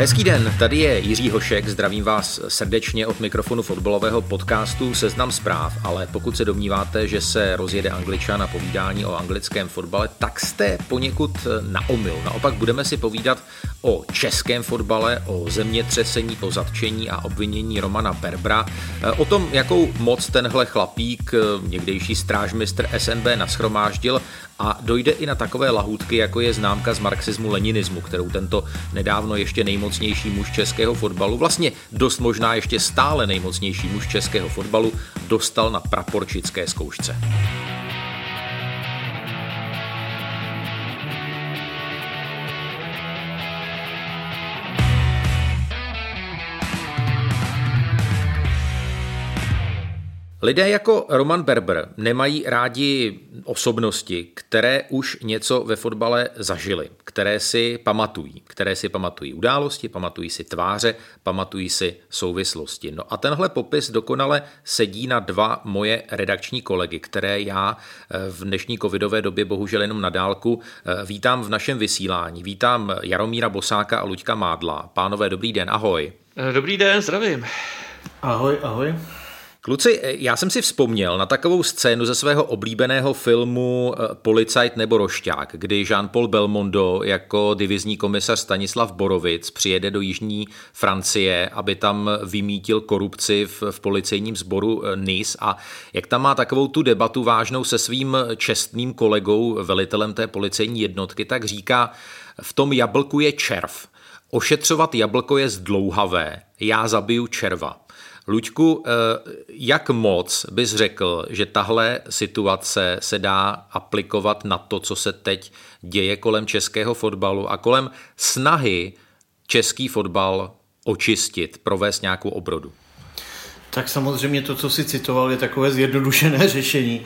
Hezký den, tady je Jiří Hošek, zdravím vás srdečně od mikrofonu fotbalového podcastu Seznam zpráv, ale pokud se domníváte, že se rozjede angličan na povídání o anglickém fotbale, tak jste poněkud na omyl. Naopak budeme si povídat o českém fotbale, o zemětřesení, o zatčení a obvinění Romana Berbra, o tom, jakou moc tenhle chlapík, někdejší strážmistr SNB, naschromáždil a dojde i na takové lahůdky, jako je známka z marxismu-leninismu, kterou tento nedávno ještě nejmocnější muž českého fotbalu, vlastně dost možná ještě stále nejmocnější muž českého fotbalu, dostal na praporčické zkoušce. Lidé jako Roman Berber nemají rádi osobnosti, které už něco ve fotbale zažili, které si pamatují, které si pamatují události, pamatují si tváře, pamatují si souvislosti. No a tenhle popis dokonale sedí na dva moje redakční kolegy, které já eh, v dnešní covidové době bohužel jenom na dálku eh, vítám v našem vysílání. Vítám Jaromíra Bosáka a Luďka Mádla. Pánové, dobrý den, ahoj. Dobrý den, zdravím. Ahoj, ahoj. Kluci, já jsem si vzpomněl na takovou scénu ze svého oblíbeného filmu eh, Policajt nebo Rošťák, kdy Jean-Paul Belmondo jako divizní komisař Stanislav Borovic přijede do jižní Francie, aby tam vymítil korupci v, v policejním sboru eh, Nice a jak tam má takovou tu debatu vážnou se svým čestným kolegou, velitelem té policejní jednotky, tak říká, v tom jablku je červ. Ošetřovat jablko je zdlouhavé, já zabiju červa. Luďku, eh, jak moc bys řekl, že tahle situace se dá aplikovat na to, co se teď děje kolem českého fotbalu a kolem snahy český fotbal očistit, provést nějakou obrodu? Tak samozřejmě to, co si citoval, je takové zjednodušené řešení.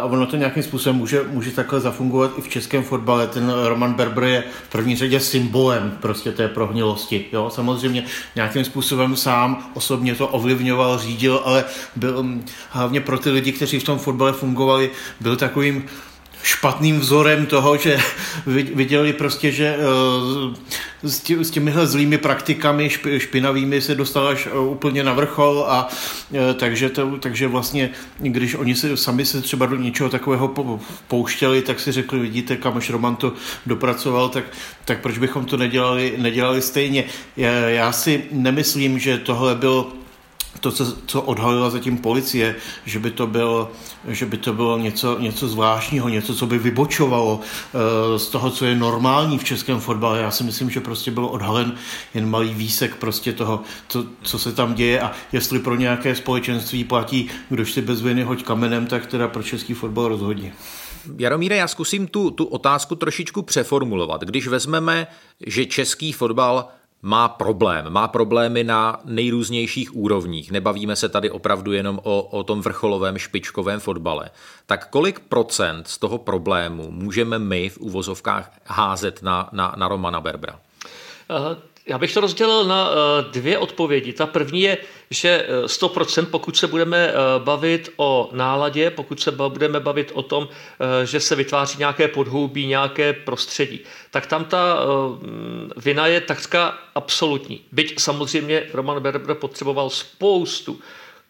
A ono to nějakým způsobem může, může takhle zafungovat i v českém fotbale. Ten Roman Berber je v první řadě symbolem prostě té prohnilosti. Jo? Samozřejmě nějakým způsobem sám osobně to ovlivňoval, řídil, ale byl hlavně pro ty lidi, kteří v tom fotbale fungovali, byl takovým špatným vzorem toho, že viděli prostě, že eh, s těmihle zlými praktikami špinavými se dostal až eh, úplně na vrchol a eh, takže, to, takže vlastně, když oni se sami se třeba do něčeho takového pouštěli, tak si řekli, vidíte, kam až Roman to dopracoval, tak, tak proč bychom to nedělali, nedělali stejně. Já, já si nemyslím, že tohle byl to, co, co odhalila zatím policie, že by to, byl, že by to bylo něco, něco zvláštního, něco, co by vybočovalo uh, z toho, co je normální v českém fotbale. Já si myslím, že prostě byl odhalen jen malý výsek prostě toho, co, co se tam děje a jestli pro nějaké společenství platí, kdož si bez viny hoď kamenem, tak teda pro český fotbal rozhodně. Jaromíre, já zkusím tu, tu otázku trošičku přeformulovat. Když vezmeme, že český fotbal má problém. Má problémy na nejrůznějších úrovních. Nebavíme se tady opravdu jenom o, o tom vrcholovém špičkovém fotbale. Tak kolik procent z toho problému můžeme my v uvozovkách házet na, na, na Romana Berbra? Já bych to rozdělil na eh, dvě odpovědi. Ta první je, že 100%, eh, pokud se budeme eh, bavit o náladě, pokud se budeme bavit o tom, že se vytváří nějaké podhoubí, nějaké prostředí, tak tam ta vina je takřka absolutní. Byť samozřejmě Roman Berber potřeboval spoustu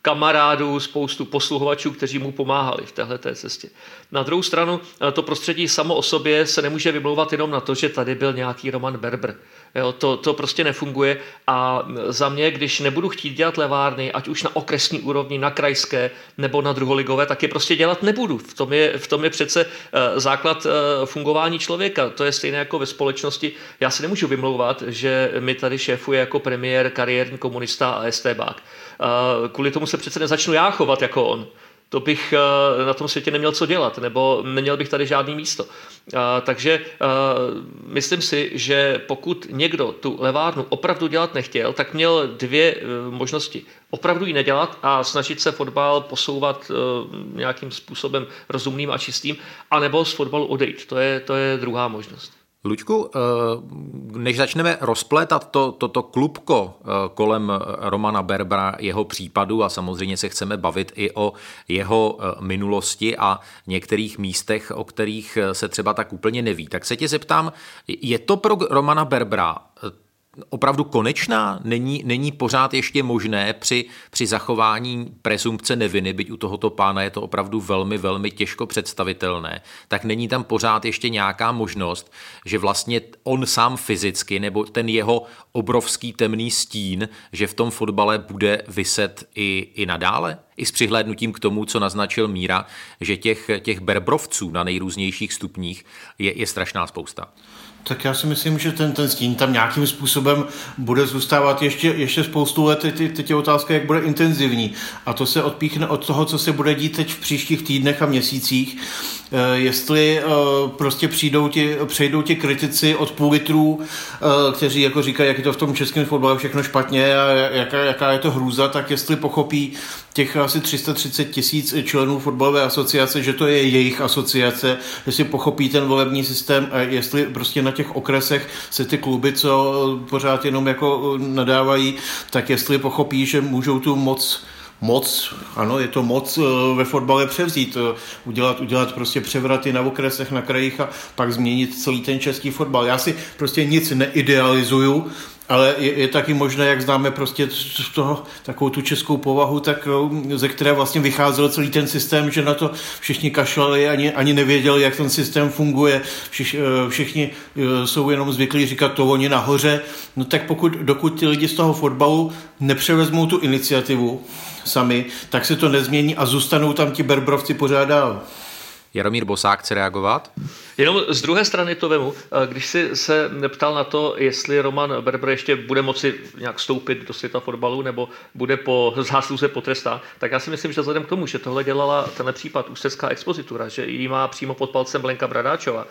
kamarádů, spoustu posluhovačů, kteří mu pomáhali v téhle cestě. Na druhou stranu, to prostředí samo o sobě se nemůže vymlouvat jenom na to, že tady byl nějaký Roman Berber. Jo, to, to prostě nefunguje a za mě, když nebudu chtít dělat levárny, ať už na okresní úrovni, na krajské nebo na druholigové, tak je prostě dělat nebudu. V tom je, v tom je přece uh, základ uh, fungování člověka. To je stejné jako ve společnosti. Já si nemůžu vymlouvat, že mi tady šéfuje jako premiér kariérní komunista a estébák. Kvůli tomu se přece nezačnu já chovat jako on to bych eh, na tom světě neměl co dělat, nebo neměl bych tady žádný místo. Eh, takže eh, myslím si, že pokud někdo tu levárnu opravdu dělat nechtěl, tak měl dvě možnosti. Opravdu ji nedělat a snažit se fotbal posouvat nějakým způsobem rozumným a čistým, anebo z fotbalu odejít. To je, to je druhá možnost. Luďku, eh, než začneme rozplétat to, toto klubko eh, kolem Romana Berbra, jeho případu a samozřejmě se chceme bavit i o jeho eh, minulosti a některých místech, o kterých se třeba tak úplně neví, tak se tě zeptám, je to pro Romana Berbra opravdu konečná? Není, není pořád ještě možné při, při zachování prezumpce neviny, byť u tohoto pána je to opravdu velmi, velmi těžko představitelné, tak není tam pořád ještě nějaká možnost, že vlastně on sám fyzicky nebo ten jeho obrovský temný stín, že v tom fotbale bude vyset i, i nadále? I s přihlédnutím k tomu, co naznačil Míra, že těch, těch berbrovců na nejrůznějších stupních je, je strašná spousta. Tak já si myslím, že ten, ten stín tam nějakým způsobem bude zůstávat ještě, ještě spoustu let. Teď, teď je otázka, jak bude intenzivní. A to se odpíchne od toho, co se bude dít teď v příštích týdnech a měsících. Eh, jestli eh, prostě přijdou ti, přejdou ti kritici od půl litrů, eh, kteří jako říkají, jak je to v tom českém fotbale všechno špatně a jaká, jaká je to hrůza, tak jestli pochopí těch asi 330 tisíc členů fotbalové asociace, že to je jejich asociace, jestli pochopí ten volební systém a jestli prostě na těch okresech se ty kluby, co pořád jenom jako nadávají, tak jestli pochopí, že můžou tu moc moc, ano, je to moc eh, ve fotbale převzít, eh, udělat, udělat prostě převraty na okresech, na krajích a pak změnit celý ten český fotbal. Já si prostě nic neidealizuju, ale je, je taky možné, jak známe prostě toho takovou tu českou povahu, tak eh, ze které vlastně vycházel celý ten systém, že na to všichni kašlali, ani, ani nevěděli, jak ten systém funguje, Všiš, všichni jsou jenom zvyklí říkat to oni nahoře, no tak pokud, dokud ty lidi z toho fotbalu nepřevezmou tu iniciativu, sami, tak se to nezmění a zůstanou tam ti berbrovci pořád dál. Jaromír Bosák chce reagovat? Jenom z druhé strany to vemu. Když si se neptal na to, jestli Roman Berber ještě bude moci nějak vstoupit do světa fotbalu nebo bude po zásluze potrestá, tak já si myslím, že vzhledem k tomu, že tohle dělala tenhle případ ústecká expozitura, že ji má přímo pod palcem Blenka Bradáčova,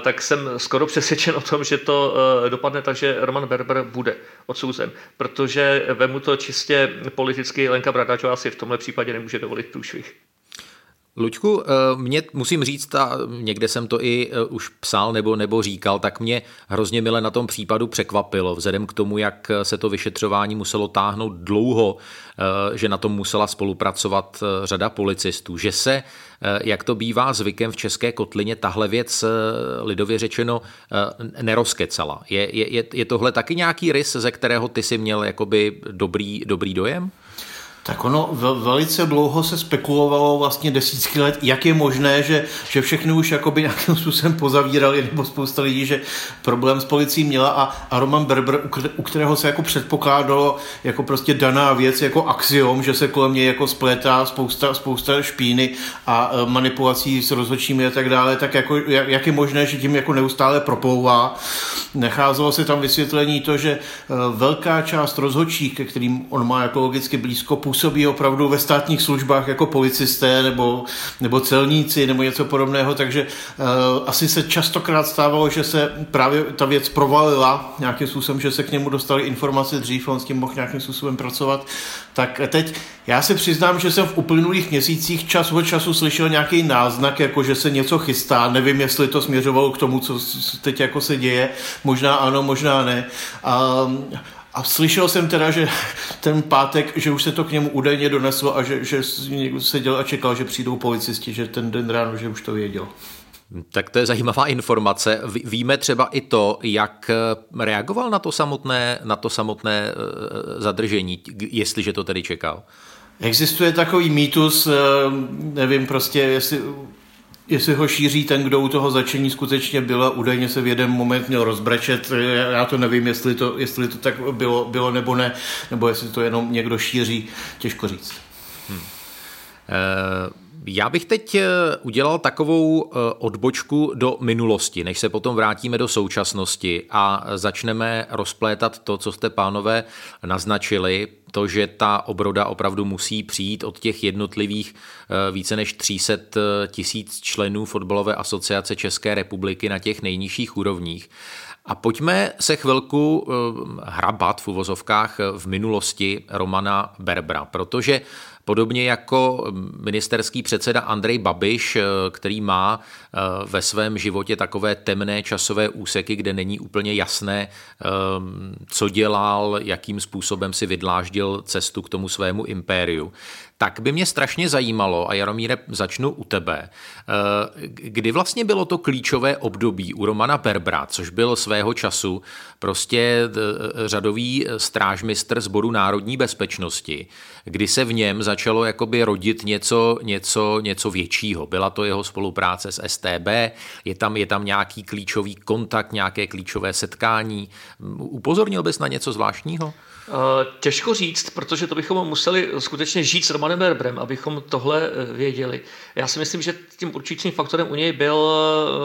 tak jsem skoro přesvědčen o tom, že to e, dopadne tak, že Roman Berber bude odsouzen, protože vemu to čistě politicky Lenka Bradáčová si v tomhle případě nemůže dovolit průšvih. Luďku, eh, mě musím říct, a někde jsem to i eh, už psal nebo, nebo říkal, tak mě hrozně mile na tom případu překvapilo, vzhledem k tomu, jak se to vyšetřování muselo táhnout dlouho, eh, že na tom musela spolupracovat řada policistů, že se, jak to bývá zvykem v České kotlině, tahle věc lidově řečeno nerozkecala. Je, je, je tohle taky nějaký rys, ze kterého ty si měl jakoby dobrý, dobrý dojem? Tak ono velice dlouho se spekulovalo vlastně desítky let, jak je možné, že, že všechny už jakoby nějakým způsobem pozavírali, nebo spousta lidí, že problém s policií měla a, a Roman Berber, u kterého se jako předpokládalo jako prostě daná věc, jako axiom, že se kolem něj jako splétá spousta, spousta špíny a e, manipulací s rozhodčími a tak dále, tak jako, jak, jak je možné, že tím jako neustále proplouvá. Necházelo se tam vysvětlení to, že e, velká část rozhodčích, ke kterým on má jako logicky blízko, působí opravdu ve státních službách jako policisté nebo, nebo celníci nebo něco podobného, takže uh, asi se častokrát stávalo, že se právě ta věc provalila nějakým způsobem, že se k němu dostali informace dřív, on s tím mohl nějakým způsobem pracovat. Tak teď já se přiznám, že jsem v uplynulých měsících čas od času slyšel nějaký náznak, jako že se něco chystá. Nevím, jestli to směřovalo k tomu, co teď jako se děje. Možná ano, možná ne. Um, a slyšel jsem teda, že ten pátek, že už se to k němu údajně doneslo a že, že někdo seděl a čekal, že přijdou policisti, že ten den ráno, že už to věděl. Tak to je zajímavá informace. Víme třeba i to, jak reagoval na to samotné, na to samotné eh, zadržení, jestliže to tedy čekal. Existuje takový mýtus, eh, nevím prostě, jestli jestli ho šíří ten, kdo u toho začení skutečně byl a údajně se v jeden moment měl rozbrečet. Já to nevím, jestli to, jestli to tak bylo, bylo nebo ne, nebo jestli to jenom někdo šíří, těžko říct. Hmm. Já bych teď eh, udělal takovou eh, odbočku do minulosti, než se potom vrátíme do současnosti a začneme rozplétat to, co jste pánové naznačili, to, že ta obroda opravdu musí přijít od těch jednotlivých eh, více než 300 tisíc členů fotbalové asociace České republiky na těch nejnižších úrovních. A pojďme se chvilku hrabat v uvozovkách v minulosti Romana Berbra, protože Podobně jako ministerský předseda Andrej Babiš, eh, který má eh, ve svém životě takové temné časové úseky, kde není úplně jasné, co dělal, jakým způsobem si vydláždil cestu k tomu svému impériu, tak by mě strašně zajímalo, a Jaromíre, začnu u tebe, kdy vlastně bylo to klíčové období u Romana Berbra, což byl svého času prostě řadový strážmistr sboru národní bezpečnosti, kdy se v něm začalo jakoby rodit něco, něco, něco většího. Byla to jeho spolupráce s STB, je tam, je tam nějaký klíčový kontakt, nějaké klíčové setkání. Upozornil bys na něco zvláštního? Eh, těžko říct, protože to bychom museli skutečně žít s Romanem Berbrem, abychom tohle eh, věděli. Já si myslím, že tím určitým faktorem u něj byl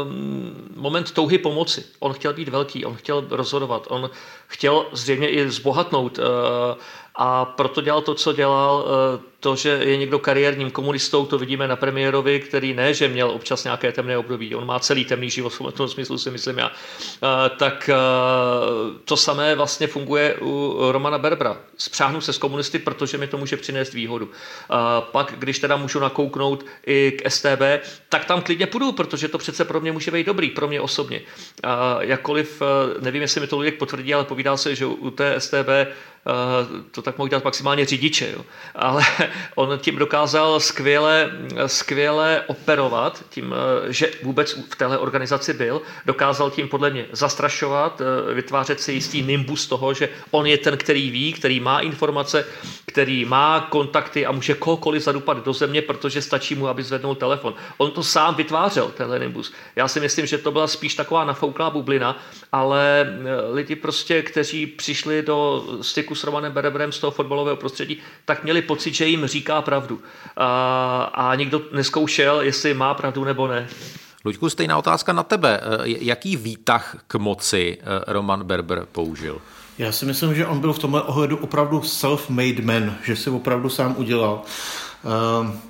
mm, moment touhy pomoci. On chtěl být velký, on chtěl rozhodovat, on chtěl zřejmě i zbohatnout eh, a proto dělal to, co dělal. Eh, to, že je někdo kariérním komunistou, to vidíme na premiérovi, který ne, že měl občas nějaké temné období, on má celý temný život, v tom smyslu si myslím já, eh, tak to samé vlastně funguje u Romana Berbra. Spřáhnu se s komunisty, protože mi to může přinést výhodu. Pak, když teda můžu nakouknout i k STB, tak tam klidně půjdu, protože to přece pro mě může být dobrý, pro mě osobně. Jakkoliv, nevím, jestli mi to Ludek potvrdí, ale povídal se, že u té STB Eh, to tak mohl dělat maximálně řidiče, jo. ale on tím dokázal skvěle, skvěle operovat, tím, eh, že vůbec v téhle organizaci byl, dokázal tím podle mě zastrašovat, eh, vytvářet si jistý nimbus toho, že on je ten, který ví, který má informace, který má kontakty a může kohokoliv zadupat do země, protože stačí mu, aby zvednul telefon. On to sám vytvářel, tenhle nimbus. Já si myslím, že to byla spíš taková nafouklá bublina, ale lidi prostě, kteří přišli do styku s Romanem Berebrem z toho fotbalového prostředí, tak měli pocit, že jim říká pravdu. A, a nikdo neskoušel, jestli má pravdu nebo ne. Luďku, stejná otázka na tebe. E, jaký výtah k moci e, Roman Berber použil? Já si myslím, že on byl v tomhle ohledu opravdu self-made man, že si opravdu sám udělal. Um,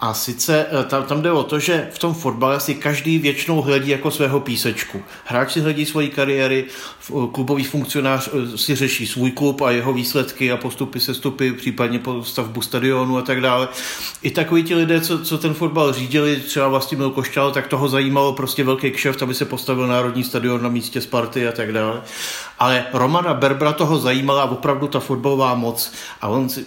a sice eh, tam, tam jde o to, že v tom fotbale si každý většinou hledí jako svého písečku. Hráč si hledí svoji kariéry, eh, klubový funkcionář eh, si řeší svůj klub a jeho výsledky a postupy, sestupy, případně stavbu stadionu a tak dále. I takoví ti lidé, co, co ten fotbal řídili, třeba vlastně byl Košťal, tak toho zajímalo prostě velký kšeft, aby se postavil národní stadion na místě Sparty a tak dále. Ale Romana Berbra toho zajímala opravdu ta fotbalová moc. A on si,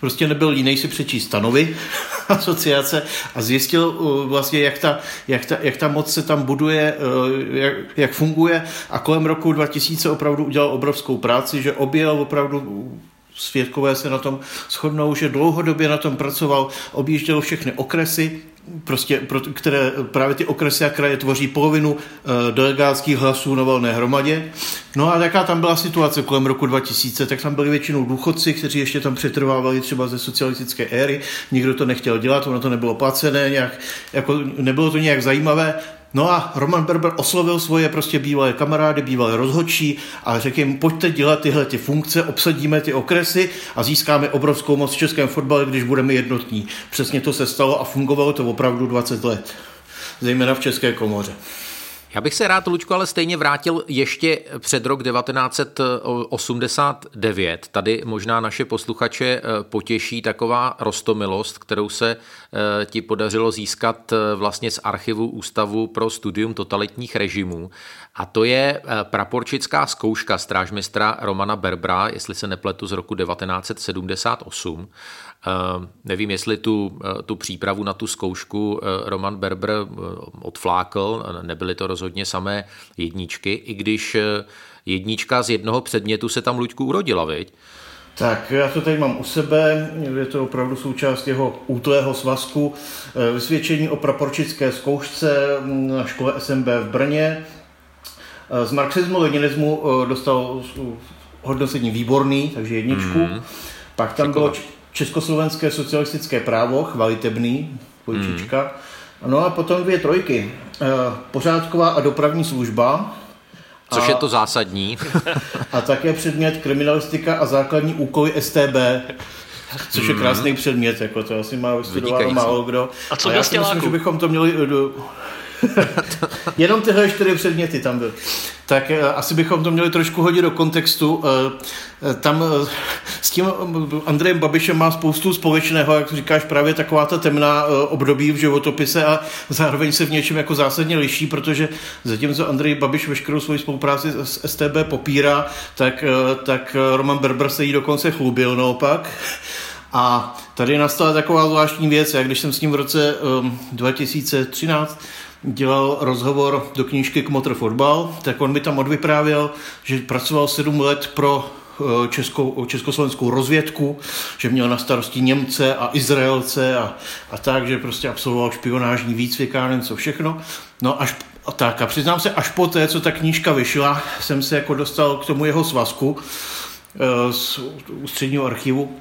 prostě nebyl jiný si přečíst stanovy asociace a zjistil uh, vlastně, jak ta, jak ta, jak ta moc se tam buduje, uh, jak, jak funguje. A kolem roku 2000 opravdu udělal obrovskou práci, že objel opravdu svědkové se na tom shodnou, že dlouhodobě na tom pracoval, objížděl všechny okresy, prostě, pro, které právě ty okresy a kraje tvoří polovinu e, delegátských hlasů na valné hromadě. No a jaká tam byla situace kolem roku 2000, tak tam byli většinou důchodci, kteří ještě tam přetrvávali třeba ze socialistické éry, nikdo to nechtěl dělat, ono to nebylo placené, nějak, jako nebylo to nějak zajímavé, No a Roman Berber oslovil svoje prostě bývalé kamarády, bývalé rozhodčí a řekl jim, pojďte dělat tyhle ty funkce, obsadíme ty okresy a získáme obrovskou moc v českém fotbale, když budeme jednotní. Přesně to se stalo a fungovalo to opravdu 20 let, zejména v České komoře. Já bych se rád, Lučko, ale stejně vrátil ještě před rok 1989. Tady možná naše posluchače eh, potěší taková rostomilost, kterou se eh, ti podařilo získat eh, vlastně z archivu Ústavu pro studium totalitních režimů. A to je praporčická zkouška strážmistra Romana Berbra, jestli se nepletu z roku 1978. Eh, nevím, jestli tu, eh, tu přípravu na tu zkoušku eh, Roman Berber odflákl, nebyly to rozhodně samé jedničky, i když jednička z jednoho předmětu se tam Luďku urodila, viď? Tak, já to tady mám u sebe, je to opravdu součást jeho útlého svazku. Vysvědčení o praporčické zkoušce na škole SMB v Brně. Z marxismu, leninismu dostal hodnocení výborný, takže jedničku. Mm. Pak tam bylo Československé socialistické právo, chvalitebný, pojčička. Mm. No a potom dvě trojky. Eh, pořádková a dopravní služba. Což a, je to zásadní. a také předmět kriminalistika a základní úkoly STB. Což je mhm. krásný předmět, jako to asi má vystudováno málo kdo. A co a já si myslím, že bychom to měli... Jenom tyhle čtyři předměty tam byly. tak eh, asi bychom to měli trošku hodit do kontextu. Eh, tam s tím Andrejem Babišem má spoustu společného, jak říkáš, právě taková ta temná období v životopise a zároveň se v něčem jako zásadně liší, protože zatímco Andrej Babiš veškerou svoji spolupráci s STB popírá, tak, tak Roman Berber se jí dokonce chlubil naopak. A tady nastala taková zvláštní věc, jak když jsem s ním v roce um, 2013 dělal rozhovor do knížky Kmotr fotbal, tak on mi tam odvyprávěl, že pracoval sedm let pro uh, českou, československou rozvědku, že měl na starosti Němce a Izraelce a, a tak, že prostě absolvoval špionážní výcvik a co všechno. No až a tak a přiznám se, až po té, co ta knížka vyšla, jsem se jako dostal k tomu jeho svazku uh, z ústředního archivu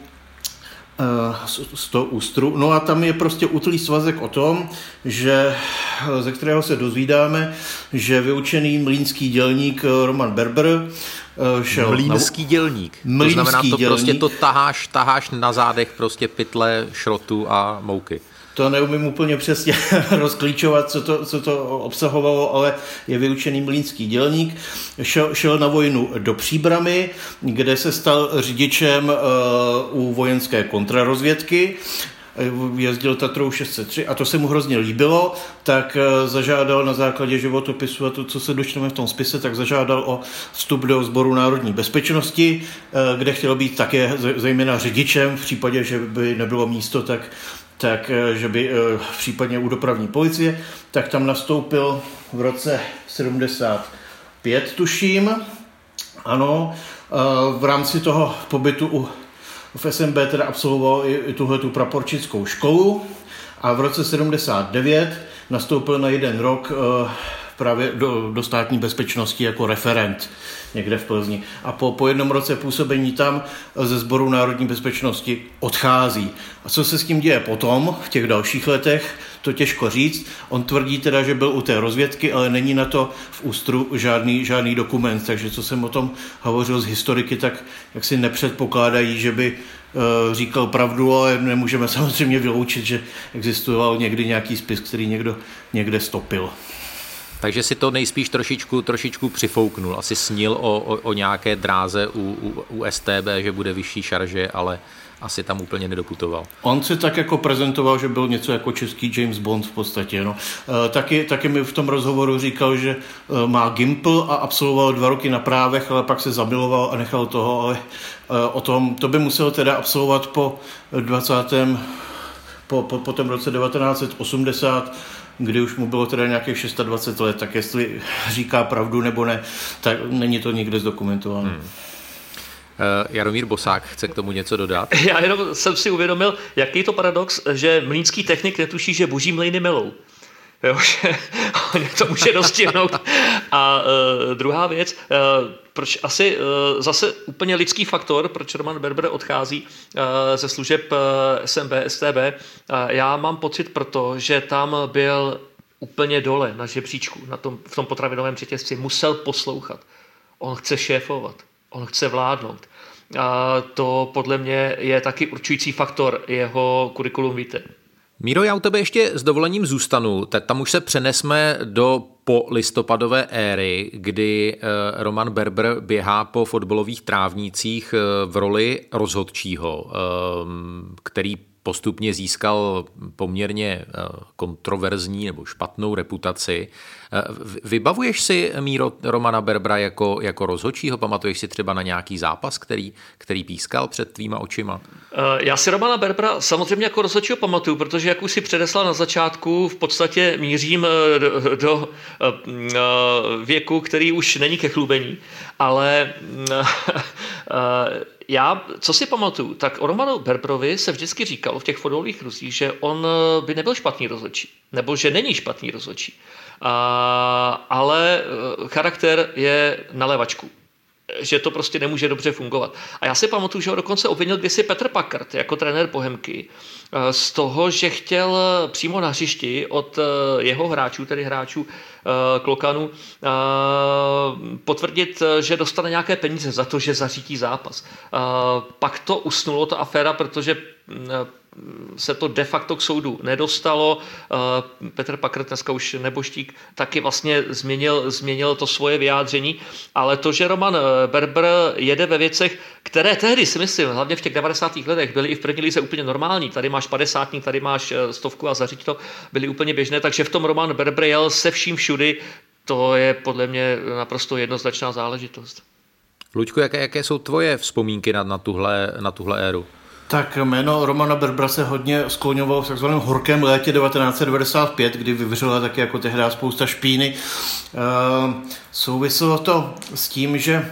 z toho ústru. No a tam je prostě utlý svazek o tom, že ze kterého se dozvídáme, že vyučený mlínský dělník Roman Berber eh, šel Mlínský na... dělník. Mlínský to znamená, to dělník. prostě to taháš, taháš na zádech prostě pytle šrotu a mouky to neumím úplně přesně rozklíčovat, co to, co to obsahovalo, ale je vyučený mlínský dělník. Šel, šel na vojnu do Příbramy, kde se stal řidičem uh, u vojenské kontrarozvědky jezdil Tatrou 603 a to se mu hrozně líbilo, tak eh, zažádal na základě životopisu a to, co se dočteme v tom spise, tak zažádal o vstup do sboru národní bezpečnosti, eh, kde chtěl být také zejména řidičem, v případě, že by nebylo místo, tak tak eh, že by eh, případně u dopravní policie, tak tam nastoupil v roce 75, tuším, ano, eh, v rámci toho pobytu u, v SMB teda absolvoval i, tuhle tu praporčickou školu. A v roce 79 nastoupil na jeden rok právě do, do státní bezpečnosti jako referent někde v Plzni. A po, po jednom roce působení tam ze sboru národní bezpečnosti odchází. A co se s tím děje potom, v těch dalších letech, to těžko říct. On tvrdí teda, že byl u té rozvědky, ale není na to v ústru žádný, žádný dokument, takže co jsem o tom hovořil s historiky, tak jak si nepředpokládají, že by uh, říkal pravdu, ale nemůžeme samozřejmě vyloučit, že existoval někdy nějaký spis, který někdo někde stopil. Takže si to nejspíš trošičku, trošičku přifouknul. Asi snil o, o, o nějaké dráze u, u, u STB, že bude vyšší šarže, ale asi tam úplně nedoputoval. On se tak jako prezentoval, že byl něco jako český James Bond v podstatě. No. E, taky, taky mi v tom rozhovoru říkal, že e, má Gimple a absolvoval dva roky na právech, ale pak se zamiloval a nechal toho, ale e, o tom, to by musel teda absolvovat po 20. po, po, po tom roce 1980 kdy už mu bylo teda nějakých 26 let, tak jestli říká pravdu nebo ne, tak není to nikde zdokumentováno. Hmm. Uh, Jaromír Bosák chce k tomu něco dodat. Já jenom jsem si uvědomil, jaký je to paradox, že mlínský technik netuší, že boží mlejny melou. Jo, že to může dostihnout. A uh, druhá věc, uh, proč asi uh, zase úplně lidský faktor, proč Roman Berber odchází uh, ze služeb uh, SMB, STB, uh, já mám pocit proto, že tam byl úplně dole na žebříčku, na tom, v tom potravinovém řetězci, musel poslouchat. On chce šéfovat, on chce vládnout. A to podle mě je taky určující faktor jeho kurikulum víte. Míro, já u tebe ještě s dovolením zůstanu. Tam už se přenesme do po listopadové éry, kdy eh, Roman Berber běhá po fotbalových trávnících eh, v roli rozhodčího, eh, který postupně získal poměrně kontroverzní nebo špatnou reputaci. Eh, vybavuješ si Míro Romana Berbra jako, jako rozhodčího? Pamatuješ si třeba na nějaký zápas, který, který pískal před tvýma očima? Eh, já si Romana Berbra samozřejmě jako rozhodčího pamatuju, protože jak už si předeslal na začátku, v podstatě mířím eh, do, do věku, který už není ke chlubení, ale já, co si pamatuju, tak o Romanu Berbrovi se vždycky říkalo v těch fotbalových kruzích, že on by nebyl špatný rozhodčí, nebo že není špatný rozhodčí. A, ale eh, charakter je na levačku že to prostě nemůže dobře fungovat. A já si pamatuju, že ho dokonce obvinil kdysi Petr Packard jako trenér Bohemky eh, z toho, že chtěl přímo na hřišti od eh, jeho hráčů, tedy hráčů Klokanu, potvrdit, že dostane nějaké peníze za to, že zařítí zápas. Pak to usnulo, ta aféra, protože se to de facto k soudu nedostalo. Petr Pakr, dneska už neboštík, taky vlastně změnil, změnil to svoje vyjádření, ale to, že Roman Berber jede ve věcech, které tehdy si myslím, hlavně v těch 90. letech, byly i v první lize úplně normální. Tady máš padesátník, tady máš stovku a zařiď to, byly úplně běžné, takže v tom Roman Berber jel se vším všudy, to je podle mě naprosto jednoznačná záležitost. Luďku, jaké, jaké jsou tvoje vzpomínky na, na, tuhle, na tuhle éru? Tak jméno Romana Berbra se hodně skloňovalo v takzvaném horkém létě 1995, kdy vyvřela taky jako tehdy spousta špíny. E, souviselo to s tím, že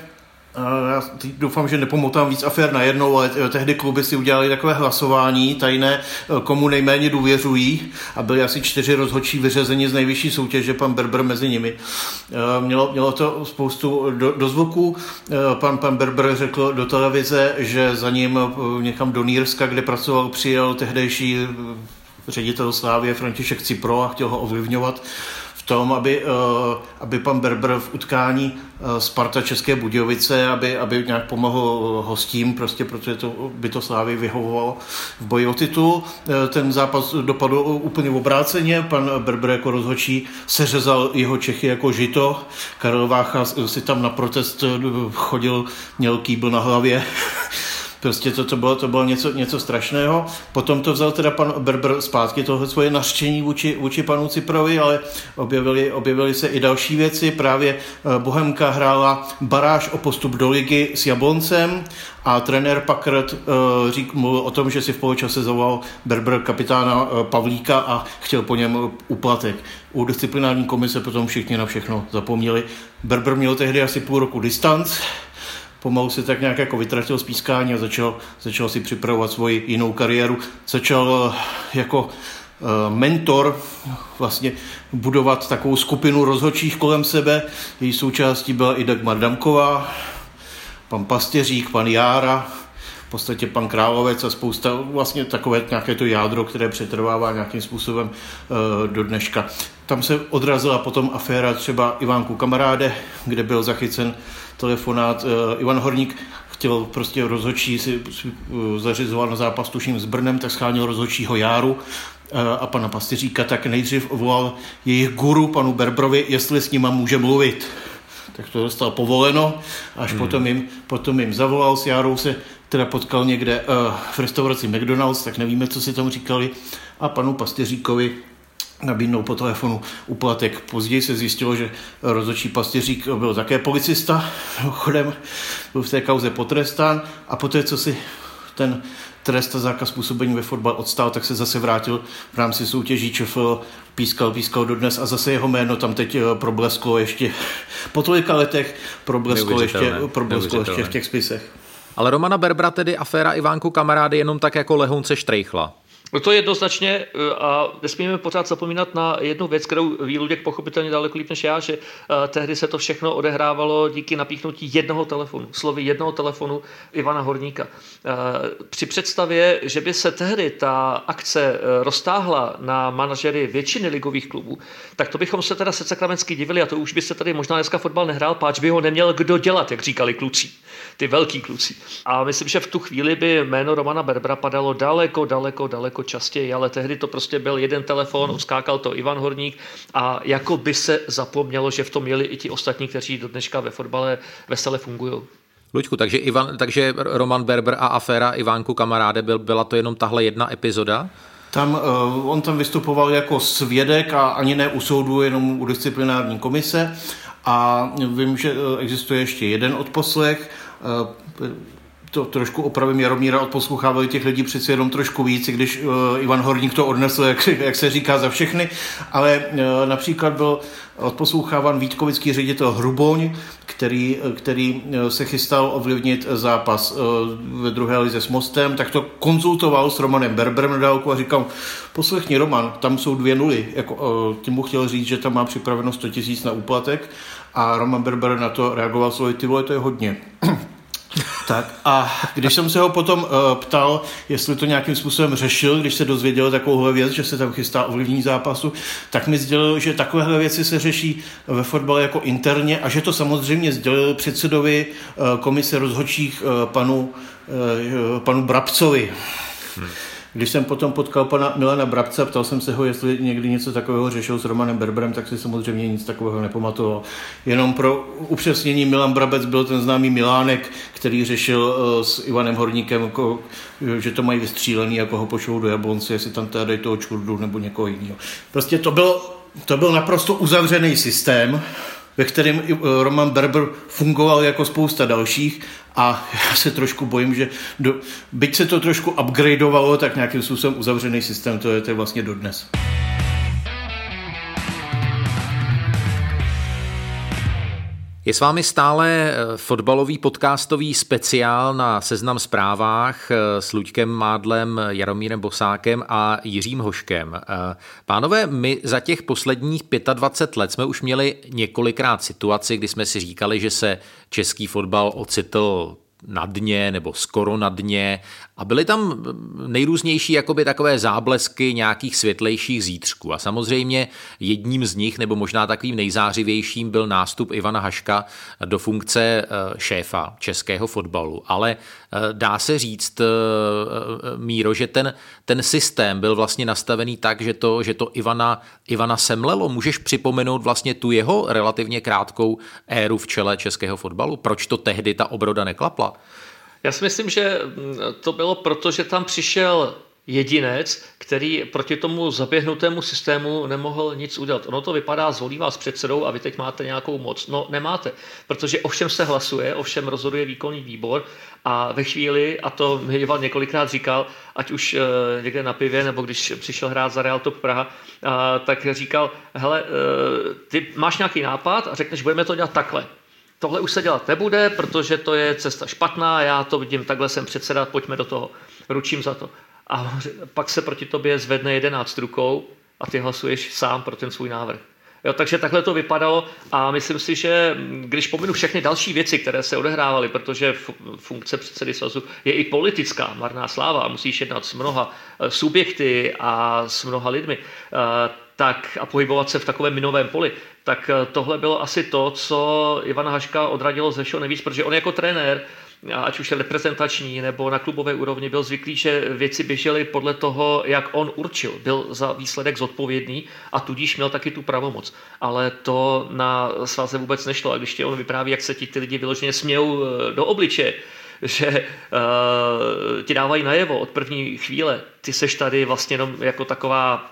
já doufám, že nepomotám víc afér najednou, ale tehdy kluby si udělali takové hlasování tajné, komu nejméně důvěřují a byly asi čtyři rozhodčí vyřazení z nejvyšší soutěže, pan Berber mezi nimi. Mělo, mělo to spoustu do, do zvuku. Pan, pan Berber řekl do televize, že za ním někam do Nýrska, kde pracoval, přijel tehdejší ředitel Slávě František Cipro a chtěl ho ovlivňovat tom, aby, eh, aby pan Berber v utkání eh, Sparta České Budějovice, aby, aby nějak pomohl hostím, prostě protože to, by to Slávy vyhovovalo v boji o titul. Eh, ten zápas dopadl úplně v obráceně, pan Berber jako rozhočí seřezal jeho Čechy jako žito. Karel Vácha si tam na protest chodil, měl kýbl na hlavě Prostě to, to, bylo, to bylo něco, něco strašného. Potom to vzal teda pan Berber zpátky, tohle svoje nařčení vůči, vůči panu Ciprovi, ale objevily, objevily se i další věci. Právě eh, Bohemka hrála baráž o postup do ligy s Jabloncem a trenér Packard uh, řík, mluvil o tom, že si v poločase zavolal Berber kapitána uh, Pavlíka a chtěl po něm uplatek. U disciplinární komise potom všichni na všechno zapomněli. Berber měl tehdy asi půl roku distanc, pomalu se tak nějak jako vytratil z pískání a začal, začal si připravovat svoji jinou kariéru. Začal eh, jako eh, mentor vlastně budovat takovou skupinu rozhodčích kolem sebe. Její součástí byla i Dagmar Damková, pan Pastěřík, pan Jára, v podstatě pan Královec a spousta, vlastně takové nějaké to jádro, které přetrvává nějakým způsobem uh, do dneška. Tam se odrazila potom aféra třeba Ivánku Kamaráde, kde byl zachycen telefonát. Uh, Ivan Horník chtěl prostě rozhodčí si, si uh, zařizoval na zápas tuším s Brnem, tak schánil rozhodčího Járu a pana Pastyříka, tak nejdřív volal jejich guru, panu Berbrovi, jestli s nima může mluvit. Tak to dostal povoleno, až hmm. potom, jim, potom jim zavolal, s Járou se teda potkal někde uh, v restauraci McDonald's, tak nevíme, co si tam říkali, a panu Pastěříkovi nabídnou po telefonu uplatek. Později se zjistilo, že rozhodčí pastěřík byl také policista, chodem byl v té kauze potrestán a poté, co si ten trest a zákaz působení ve fotbal odstál, tak se zase vrátil v rámci soutěží ČFL, pískal, pískal dodnes a zase jeho jméno tam teď eh, problesklo ještě po tolika letech problesklo ještě, problesklo ještě v těch spisech. Ale Romana Berbra tedy aféra Ivánku kamarády jenom tak jako lehonce štrejchla. No to jednoznačně eh, a nesmíme pořád zapomínat na jednu věc, kterou ví Luděk pochopitelně daleko líp než já, že uh, tehdy se to všechno odehrávalo díky napíchnutí jednoho telefonu, slovy jednoho telefonu Ivana Horníka. Uh, při představě, že by se tehdy ta akce roztáhla na manažery většiny ligových klubů, tak to bychom se teda se sakramensky divili a to už by se tady možná dneska fotbal nehrál, páč by ho neměl kdo dělat, jak říkali kluci, ty velký kluci. A myslím, že v tu chvíli by jméno Romana Berbra padalo daleko, daleko, daleko častěji, ale tehdy to prostě byl jeden telefon, odskákal to Ivan Horník a jako by se zapomnělo, že v tom měli i ti ostatní, kteří do dneška ve fotbale vesele fungují. Luďku, takže, Ivan, takže Roman Berber a aféra Ivánku kamaráde, byl, byla to jenom tahle jedna epizoda? Tam, uh, on tam vystupoval jako svědek a ani ne u soudu, jenom u disciplinární komise. A vím, že eh, existuje ještě jeden odposlech. To trošku opravím Jaromíra, odposlouchávali těch lidí přeci jenom trošku víc, když uh, Ivan Horník to odnesl, jak, jak se říká, za všechny, ale uh, například byl odposloucháván Vítkovický ředitel Hruboň, který, který se chystal ovlivnit zápas ve druhé lize s Mostem, tak to konzultoval s Romanem Berberem na dálku a říkal, poslechni Roman, tam jsou dvě nuly, jako, tím mu chtěl říct, že tam má připraveno 100 tisíc na úplatek a Roman Berber na to reagoval slovy, ty vole, to je hodně. Tak a když jsem se ho potom uh, ptal, jestli to nějakým způsobem řešil, když se dozvěděl takovouhle věc, že se tam chystá ovlivní zápasu, tak mi sdělil, že takovéhle věci se řeší ve fotbale jako interně a že to samozřejmě sdělil předsedovi uh, komise rozhodčích uh, panu, uh, panu Brabcovi. Hmm. Když jsem potom potkal pana Milana Brabce ptal jsem se ho, jestli někdy něco takového řešil s Romanem Berberem, tak si samozřejmě nic takového nepamatoval. Jenom pro upřesnění Milan Brabec byl ten známý Milánek, který řešil eh, s Ivanem Horníkem, že to mají vystřílený, jako ho pošlou do Jablonce, jestli tam teda dají toho čurdu nebo někoho jiného. Prostě to byl, to byl naprosto uzavřený systém, ve kterém Roman Berber fungoval jako spousta dalších a já se trošku bojím, že do, byť se to trošku upgradeovalo, tak nějakým způsobem uzavřený systém to je, to je vlastně dodnes. Je s vámi stále eh, fotbalový podcastový speciál na Seznam zprávách eh, s Luďkem Mádlem, Jaromírem Bosákem a Jiřím Hoškem. Eh, pánové, my za těch posledních 25 let jsme už měli několikrát situaci, kdy jsme si říkali, že se český fotbal ocitl na dně nebo skoro na dně a byly tam nejrůznější jakoby takové záblesky nějakých světlejších zítřků. A samozřejmě jedním z nich, nebo možná takovým nejzářivějším, byl nástup Ivana Haška do funkce eh, šéfa českého fotbalu. Ale dá se říct, eh, Míro, že ten, ten systém byl vlastně nastavený tak, že to, že to Ivana, Ivana semlelo. Můžeš připomenout vlastně tu jeho relativně krátkou éru v čele českého fotbalu? Proč to tehdy ta obroda neklapla? Já si myslím, že to bylo proto, že tam přišel jedinec, který proti tomu zaběhnutému systému nemohl nic udělat. Ono to vypadá, zvolí vás předsedou a vy teď máte nějakou moc. No nemáte, protože ovšem se hlasuje, ovšem rozhoduje výkonný výbor a ve chvíli, a to mi Ivan několikrát říkal, ať už e, někde na pivě, nebo když přišel hrát za Real Top Praha, tak říkal, hele, e, ty máš nějaký nápad a řekneš, budeme to dělat takhle tohle už se dělat nebude, protože to je cesta špatná, já to vidím, takhle jsem předseda, pojďme do toho, ručím za to. A pak se proti tobě zvedne jedenáct rukou a ty hlasuješ sám pro ten svůj návrh. Jo, takže takhle to vypadalo a myslím si, že když pominu všechny další věci, které se odehrávaly, protože funkce předsedy svazu je i politická, marná sláva a musíš jednat s mnoha eh, subjekty a s mnoha lidmi, eh, tak a pohybovat se v takovém minovém poli, tak eh, tohle bylo asi to, co Ivana Haška odradilo ze všeho nejvíc, protože on jako trenér, ať už reprezentační nebo na klubové úrovni, byl zvyklý, že věci běžely podle toho, jak on určil. Byl za výsledek zodpovědný a tudíž měl taky tu pravomoc. Ale to na svaze vůbec nešlo. A když tě on vypráví, jak se ti ty lidi vyloženě smějou eh, do obličeje, že uh, ti dávají najevo od první chvíle, ty seš tady vlastně jenom jako taková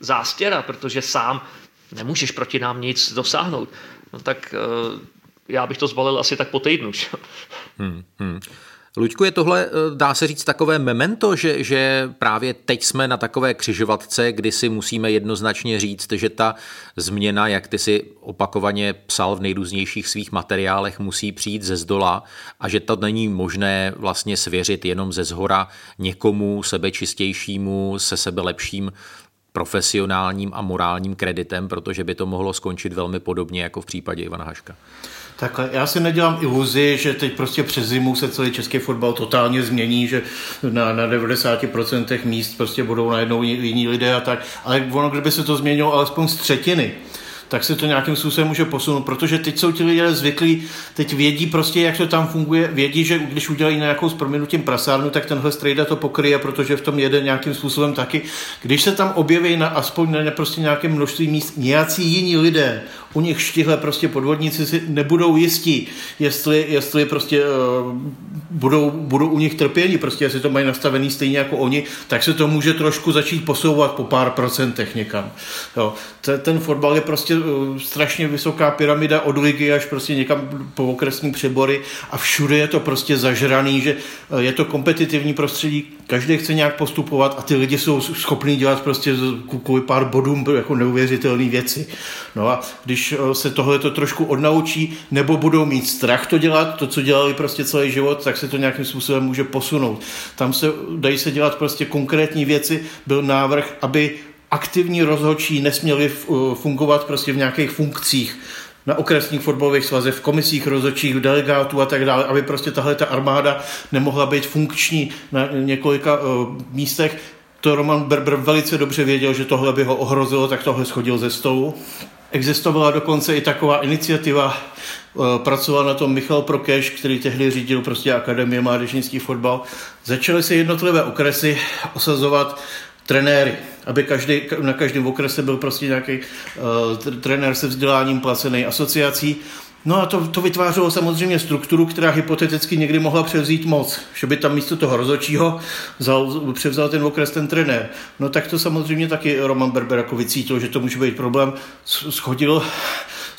zástěra, protože sám nemůžeš proti nám nic dosáhnout. No tak uh, já bych to zbalil asi tak po týdnu. Hmm, hmm. Luďku, je tohle, eh, dá se říct, takové memento, že, že právě teď jsme na takové křižovatce, kdy si musíme jednoznačně říct, že ta změna, jak ty si opakovaně psal v nejrůznějších svých materiálech, musí přijít ze zdola a že to není možné vlastně svěřit jenom ze zhora někomu sebečistějšímu, se sebe lepším profesionálním a morálním kreditem, protože by to mohlo skončit velmi podobně jako v případě Ivana Haška. Takhle, já si nedělám iluzi, že teď prostě přes zimu se celý český fotbal totálně změní, že na, na 90% míst prostě budou najednou jiní lidé a tak, ale ono, kdyby se to změnilo alespoň z třetiny, tak se to nějakým způsobem může posunout, protože teď jsou ti lidé zvyklí, teď vědí prostě, jak to tam funguje, vědí, že když udělají nějakou s proměnutím prasárnu, tak tenhle strejda to pokryje, protože v tom jede nějakým způsobem taky. Když se tam objeví na, aspoň na prostě nějaké množství míst nějací jiní lidé, u nich štihle prostě podvodníci si nebudou jistí, jestli, jestli prostě uh, budou, budou u nich trpění, prostě jestli to mají nastavený stejně jako oni, tak se to může trošku začít posouvat po pár procentech někam. Jo. Ten fotbal je prostě strašně vysoká pyramida od ligy až prostě někam po okresní přebory a všude je to prostě zažraný, že uh, je to kompetitivní prostředí, každý chce nějak postupovat a ty lidi jsou schopní dělat prostě kvůli pár bodům jako neuvěřitelné věci. No a když eh, se tohle to trošku odnaučí, nebo budou mít strach to dělat, to, co dělali prostě celý život, tak se to nějakým způsobem může posunout. Tam se dají se dělat prostě konkrétní věci. Byl návrh, aby aktivní rozhodčí nesměli eh, fungovat prostě v nějakých funkcích na okresních fotbalových svazech, v komisích rozhodčích, delegátů a tak dále, aby prostě tahle ta armáda nemohla být funkční na několika uh, místech. To Roman Berber velice dobře věděl, že tohle by ho ohrozilo, tak tohle schodil ze stolu. Existovala dokonce i taková iniciativa, eh, pracoval na tom Michal Prokeš, který tehdy řídil prostě Akademie mládežnický fotbal. Začaly se jednotlivé okresy osazovat trenéry, aby každý, na každém okrese byl prostě nějaký uh, trenér se vzděláním placený asociací. No a to, to vytvářelo samozřejmě strukturu, která hypoteticky někdy mohla převzít moc, že by tam místo toho rozočího vzal, převzal ten okres ten trenér. No tak to samozřejmě taky Roman Berber jako vycítil, že to může být problém. Schodil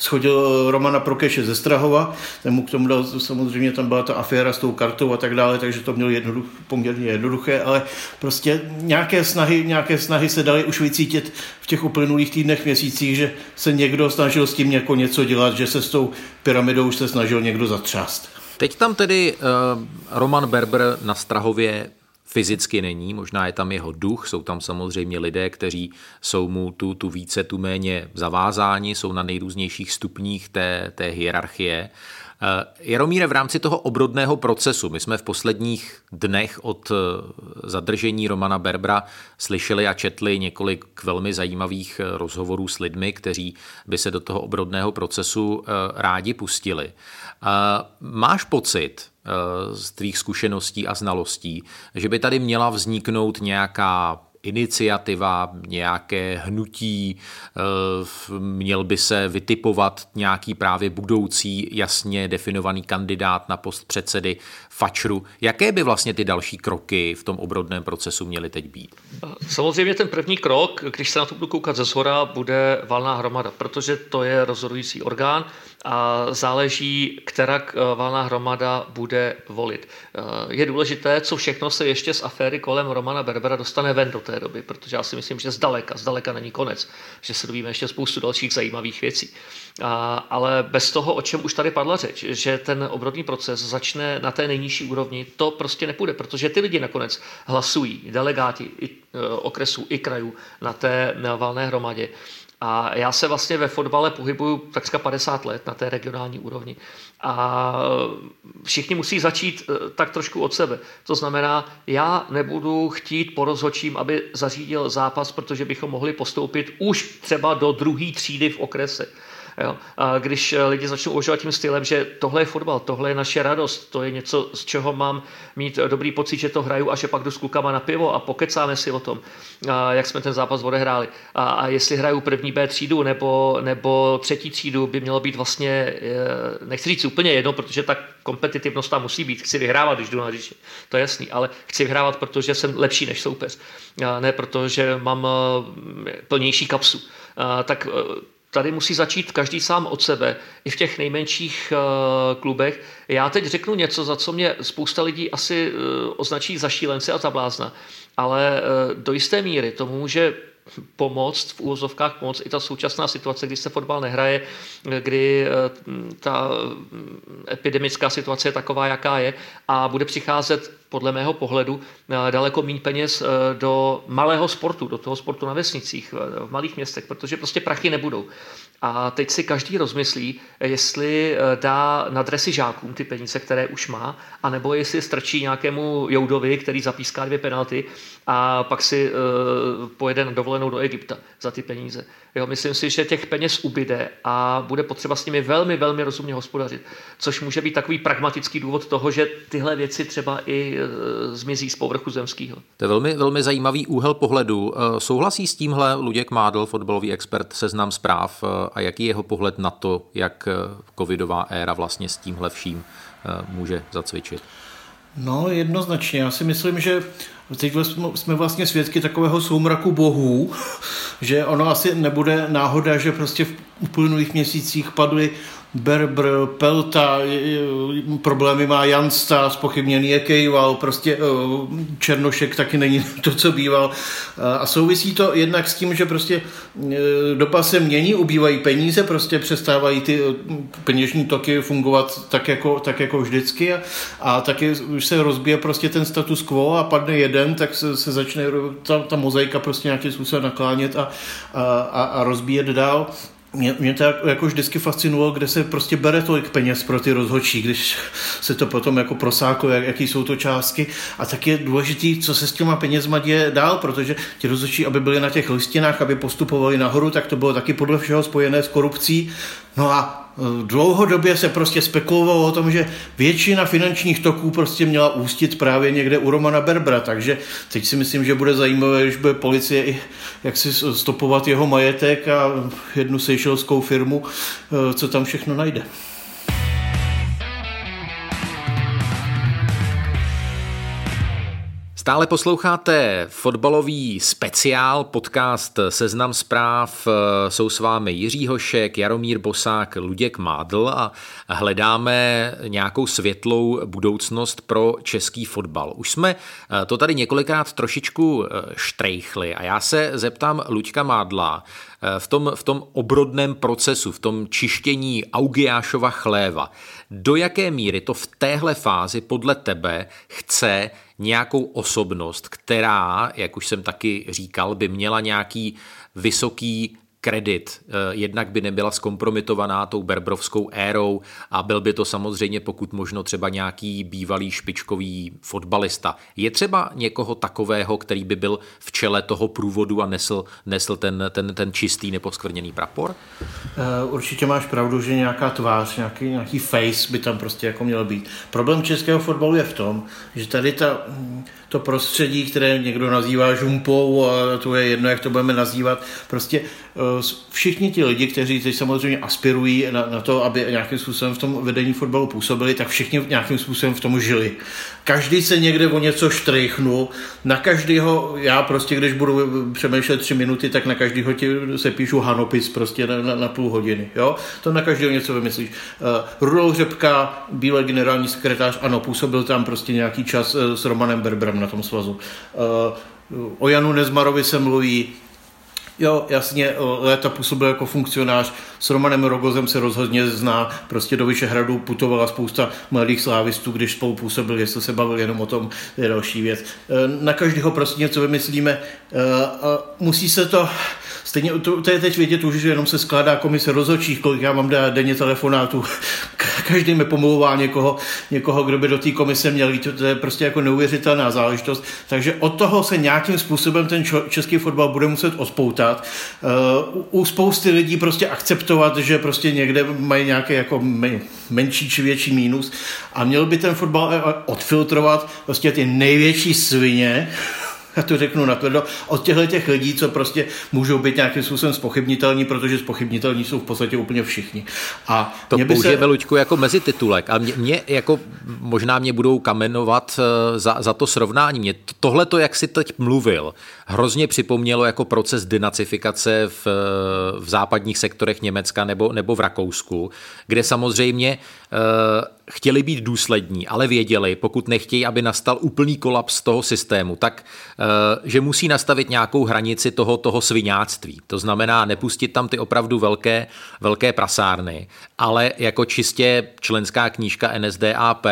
schodil Romana Prokeše ze Strahova, ten mu k tomu dal, samozřejmě tam byla ta aféra s tou kartou a tak dále, takže to měl jednoduch, poměrně jednoduché, ale prostě nějaké snahy, nějaké snahy se daly už vycítit v těch uplynulých týdnech, měsících, že se někdo snažil s tím jako něco dělat, že se s tou pyramidou už se snažil někdo zatřást. Teď tam tedy uh, Roman Berber na Strahově fyzicky není, možná je tam jeho duch, jsou tam samozřejmě lidé, kteří jsou mu tu, tu více, tu méně zavázáni, jsou na nejrůznějších stupních té, té hierarchie. Eh, Jaromíre, v rámci toho obrodného procesu, my jsme v posledních dnech od eh, zadržení Romana Berbra slyšeli a četli několik velmi zajímavých eh, rozhovorů s lidmi, kteří by se do toho obrodného procesu rádi pustili. Máš pocit, z tvých zkušeností a znalostí, že by tady měla vzniknout nějaká iniciativa, nějaké hnutí, eh, měl by se vytipovat nějaký právě budoucí jasně definovaný kandidát na post předsedy Fačru. Jaké by vlastně ty další kroky v tom obrodném procesu měly teď být? Samozřejmě ten první krok, když se na to budu koukat ze zhora, bude valná hromada, protože to je rozhodující orgán a záleží, která eh, valná hromada bude volit. Eh, je důležité, co všechno se ještě z aféry kolem Romana Berbera dostane ven do té doby, protože já si myslím, že zdaleka, zdaleka není konec, že se dovíme ještě spoustu dalších zajímavých věcí. A, ale bez toho, o čem už tady padla řeč, že ten obrodný proces začne na té nejnižší úrovni, to prostě nepůjde, protože ty lidi nakonec hlasují, delegáti i, e, okresů i krajů na té valné hromadě. A já se vlastně ve fotbale pohybuju takřka 50 let na té regionální úrovni. A všichni musí začít e, tak trošku od sebe. To znamená, já nebudu chtít po aby zařídil zápas, protože bychom mohli postoupit už třeba do druhé třídy v okrese. Jo? A když eh, lidi začnou uvažovat tím stylem, že tohle je fotbal, tohle je naše radost, to je něco, z čeho mám mít eh, dobrý pocit, že to hraju a že pak jdu s klukama na pivo a pokecáme si o tom, jak jsme ten zápas odehráli. A, a jestli hraju první B třídu nebo, nebo třetí třídu, by mělo být vlastně, eh, nechci říct úplně jedno, protože ta kompetitivnost tam musí být. Chci vyhrávat, když jdu na hřiště. To je jasný, ale chci vyhrávat, protože jsem lepší než soupeř. Ne protože mám plnější kapsu. Tak tady musí začít každý sám od sebe, i v těch nejmenších uh, klubech. Já teď řeknu něco, za co mě spousta lidí asi uh, označí za šílence a za blázna, ale uh, do jisté míry to může pomoct, v úvozovkách pomoct i ta současná situace, kdy se fotbal nehraje, kdy ta epidemická situace je taková, jaká je a bude přicházet podle mého pohledu daleko méně peněz do malého sportu, do toho sportu na vesnicích, v malých městech, protože prostě prachy nebudou. A teď si každý rozmyslí, jestli eh, dá na dresy žákům ty peníze, které už má, anebo jestli strčí nějakému Joudovi, který zapíská dvě penalty a pak si pojede na dovolenou do Egypta za ty peníze. Jo, myslím si, že těch peněz ubyde a bude potřeba s nimi velmi, velmi rozumně hospodařit. Což může být takový pragmatický důvod toho, že tyhle věci třeba i zmizí z povrchu zemského. To je velmi, velmi zajímavý úhel pohledu. E, souhlasí s tímhle Luděk Mádl, fotbalový expert, seznam zpráv e, a jaký je jeho pohled na to, jak covidová éra vlastně s tímhle vším může zacvičit? No, jednoznačně. Já si myslím, že teď jsme vlastně svědky takového soumraku bohů, že ono asi nebude náhoda, že prostě v uplynulých měsících padly Berbr, Pelta, problémy má Jansta, spochybněný je Kejval, prostě eh, Černošek taky není to, co býval. Eh, a souvisí to jednak s tím, že prostě eh, doba se mění, ubývají peníze, prostě přestávají ty peněžní toky fungovat tak jako, tak jako vždycky a, a taky už se rozbije prostě ten status quo a padne jeden, tak se, se začne ta, ta mozaika prostě nějakým způsobem naklánět a, a, a rozbíjet dál. Mě, mě to jako vždycky fascinovalo, kde se prostě bere tolik peněz pro ty rozhodčí, když se to potom jako prosáklo, jak, jaký jsou to částky. A tak je důležitý, co se s těma penězma děje dál, protože ti rozhodčí, aby byli na těch listinách, aby postupovali nahoru, tak to bylo taky podle všeho spojené s korupcí. No a dlouhodobě se prostě spekulovalo o tom, že většina finančních toků prostě měla ústit právě někde u Romana Berbra, takže teď si myslím, že bude zajímavé, když bude policie i jak si stopovat jeho majetek a jednu seychelskou firmu, eh, co tam všechno najde. Stále posloucháte fotbalový speciál, podcast Seznam zpráv. Jsou s vámi Jiří Hošek, Jaromír Bosák, Luděk Mádl a hledáme nějakou světlou budoucnost pro český fotbal. Už jsme to tady několikrát trošičku štrejchli a já se zeptám Luďka Mádla, v tom, v tom obrodném procesu, v tom čištění Augiášova chléva, do jaké míry to v téhle fázi podle tebe chce nějakou osobnost, která, jak už jsem taky říkal, by měla nějaký vysoký kredit. Eh, jednak by nebyla zkompromitovaná tou berbrovskou érou a byl by to samozřejmě pokud možno třeba nějaký bývalý špičkový fotbalista. Je třeba někoho takového, který by byl v čele toho průvodu a nesl, nesl ten, ten, ten čistý neposkvrněný prapor? Eh, určitě máš pravdu, že nějaká tvář, nějaký, nějaký face by tam prostě jako měl být. Problém českého fotbalu je v tom, že tady ta to prostředí, které někdo nazývá žumpou a to je jedno, jak to budeme nazývat. Prostě všichni ti lidi, kteří teď samozřejmě aspirují na, na to, aby nějakým způsobem v tom vedení fotbalu působili, tak všichni nějakým způsobem v tom žili. Každý se někde o něco štrejchnul, na každého, já prostě, když budu přemýšlet tři minuty, tak na každého ti se píšu hanopis prostě na, na, na půl hodiny. Jo? To na každého něco vymyslíš. Uh, Rudolf Řepka, bývalý generální sekretář, ano, působil tam prostě nějaký čas s Romanem Berbrem na tom svazu. Uh, o Janu Nezmarovi se mluví, Jo, jasně, léta působil jako funkcionář, s Romanem Rogozem se rozhodně zná, prostě do Vyšehradu putovala spousta mladých slávistů, když spolu působil, jestli se bavil jenom o tom, je další věc. E, na každého prostě něco vymyslíme, e, musí se to, Stejně to, to je teď vidět už, že jenom se skládá komise rozhodčích, kolik já mám denně telefonátů. Každý mi pomlouvá někoho, někoho, kdo by do té komise měl jít. To je prostě jako neuvěřitelná záležitost. Takže od toho se nějakým způsobem ten český fotbal bude muset ospoutat. Uh, u spousty lidí prostě akceptovat, že prostě někde mají nějaký jako menší či větší mínus a měl by ten fotbal odfiltrovat prostě ty největší svině, já to řeknu natvrdo, od těchto těch lidí, co prostě můžou být nějakým způsobem spochybnitelní, protože spochybnitelní jsou v podstatě úplně všichni. A to mě by použije se... Luďku jako mezititulek a mě, mě, jako možná mě budou kamenovat eh, za, za to srovnání. Mě tohle to, jak si teď mluvil, hrozně připomnělo jako proces denacifikace v, v západních sektorech Německa nebo, nebo v Rakousku, kde samozřejmě uh, chtěli být důslední, ale věděli, pokud nechtějí, aby nastal úplný kolaps toho systému, tak uh, že musí nastavit nějakou hranici toho, toho svináctví. To znamená nepustit tam ty opravdu velké, velké prasárny, ale jako čistě členská knížka NSDAP uh,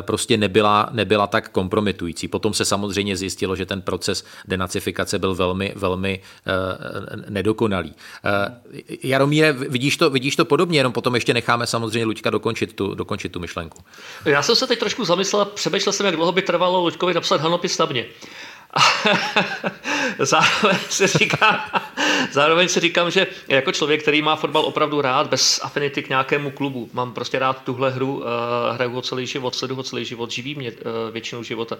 prostě nebyla, nebyla tak kompromitující. Potom se samozřejmě zjistilo, že ten proces denacifikace byl velmi, velmi uh, nedokonalý. Jaromíre, vidíš to, vidíš to podobně, jenom potom ještě necháme samozřejmě Luďka dokončit tu, dokončit tu myšlenku. Já jsem se teď trošku zamyslel, přemýšlel jsem, jak dlouho by trvalo Luďkovi napsat hanopis na mě. zároveň, si říkám, zároveň si říkám, že jako člověk, který má fotbal opravdu rád, bez afinity k nějakému klubu, mám prostě rád tuhle hru, uh, hraju ho celý život, sledu ho celý život, živí mě uh, většinu života,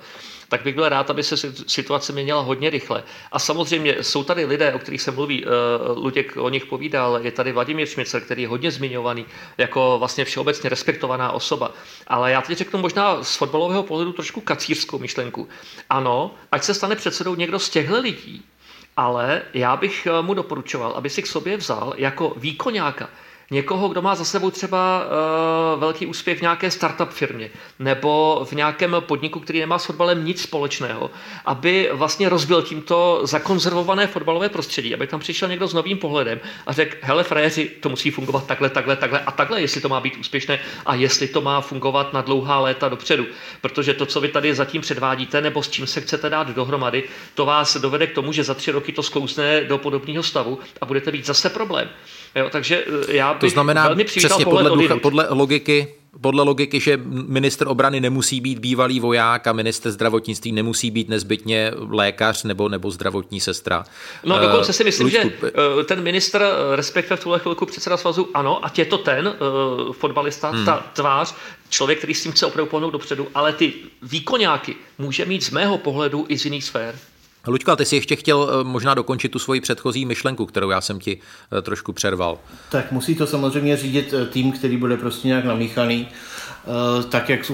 tak bych byl rád, aby se situace měnila hodně rychle. A samozřejmě jsou tady lidé, o kterých se mluví, uh, Luděk o nich povídal, je tady Vladimír Šmicer, který je hodně zmiňovaný jako vlastně všeobecně respektovaná osoba. Ale já teď řeknu možná z fotbalového pohledu trošku kacířskou myšlenku. Ano, ať se stane předsedou někdo z těchto lidí, ale já bych eh, mu doporučoval, aby si k sobě vzal jako výkonáka někoho, kdo má za sebou třeba uh, velký úspěch v nějaké startup firmě nebo v nějakém podniku, který nemá s fotbalem nic společného, aby vlastně rozbil tímto zakonzervované fotbalové prostředí, aby tam přišel někdo s novým pohledem a řekl, hele frajeři, to musí fungovat takhle, takhle, takhle a takhle, jestli to má být úspěšné a jestli to má fungovat na dlouhá léta dopředu. Protože to, co vy tady zatím předvádíte, nebo s čím se chcete dát dohromady, to vás dovede k tomu, že za tři roky to sklouzne do podobného stavu a budete mít zase problém. Jo, takže eh, já bych to znamená velmi přesně podle, ducha, podle logiky podle logiky, že minister obrany nemusí být bývalý voják a minister zdravotnictví nemusí být nezbytně lékař nebo, nebo zdravotní sestra. No dokonce si myslím, Lučku, že eh, ten minister, eh, respektive v tuhle chvilku předseda svazu, ano, a je to ten fotbalista, hmm. ta tvář, člověk, který s tím chce opravdu pohnout dopředu, ale ty výkonáky může mít z mého pohledu i z jiných sfér. Luďka, ty jsi ještě chtěl eh, možná dokončit tu svoji předchozí myšlenku, kterou já jsem ti eh, trošku přerval. Tak musí to samozřejmě řídit eh, tým, který bude prostě nějak namíchaný, tak jak,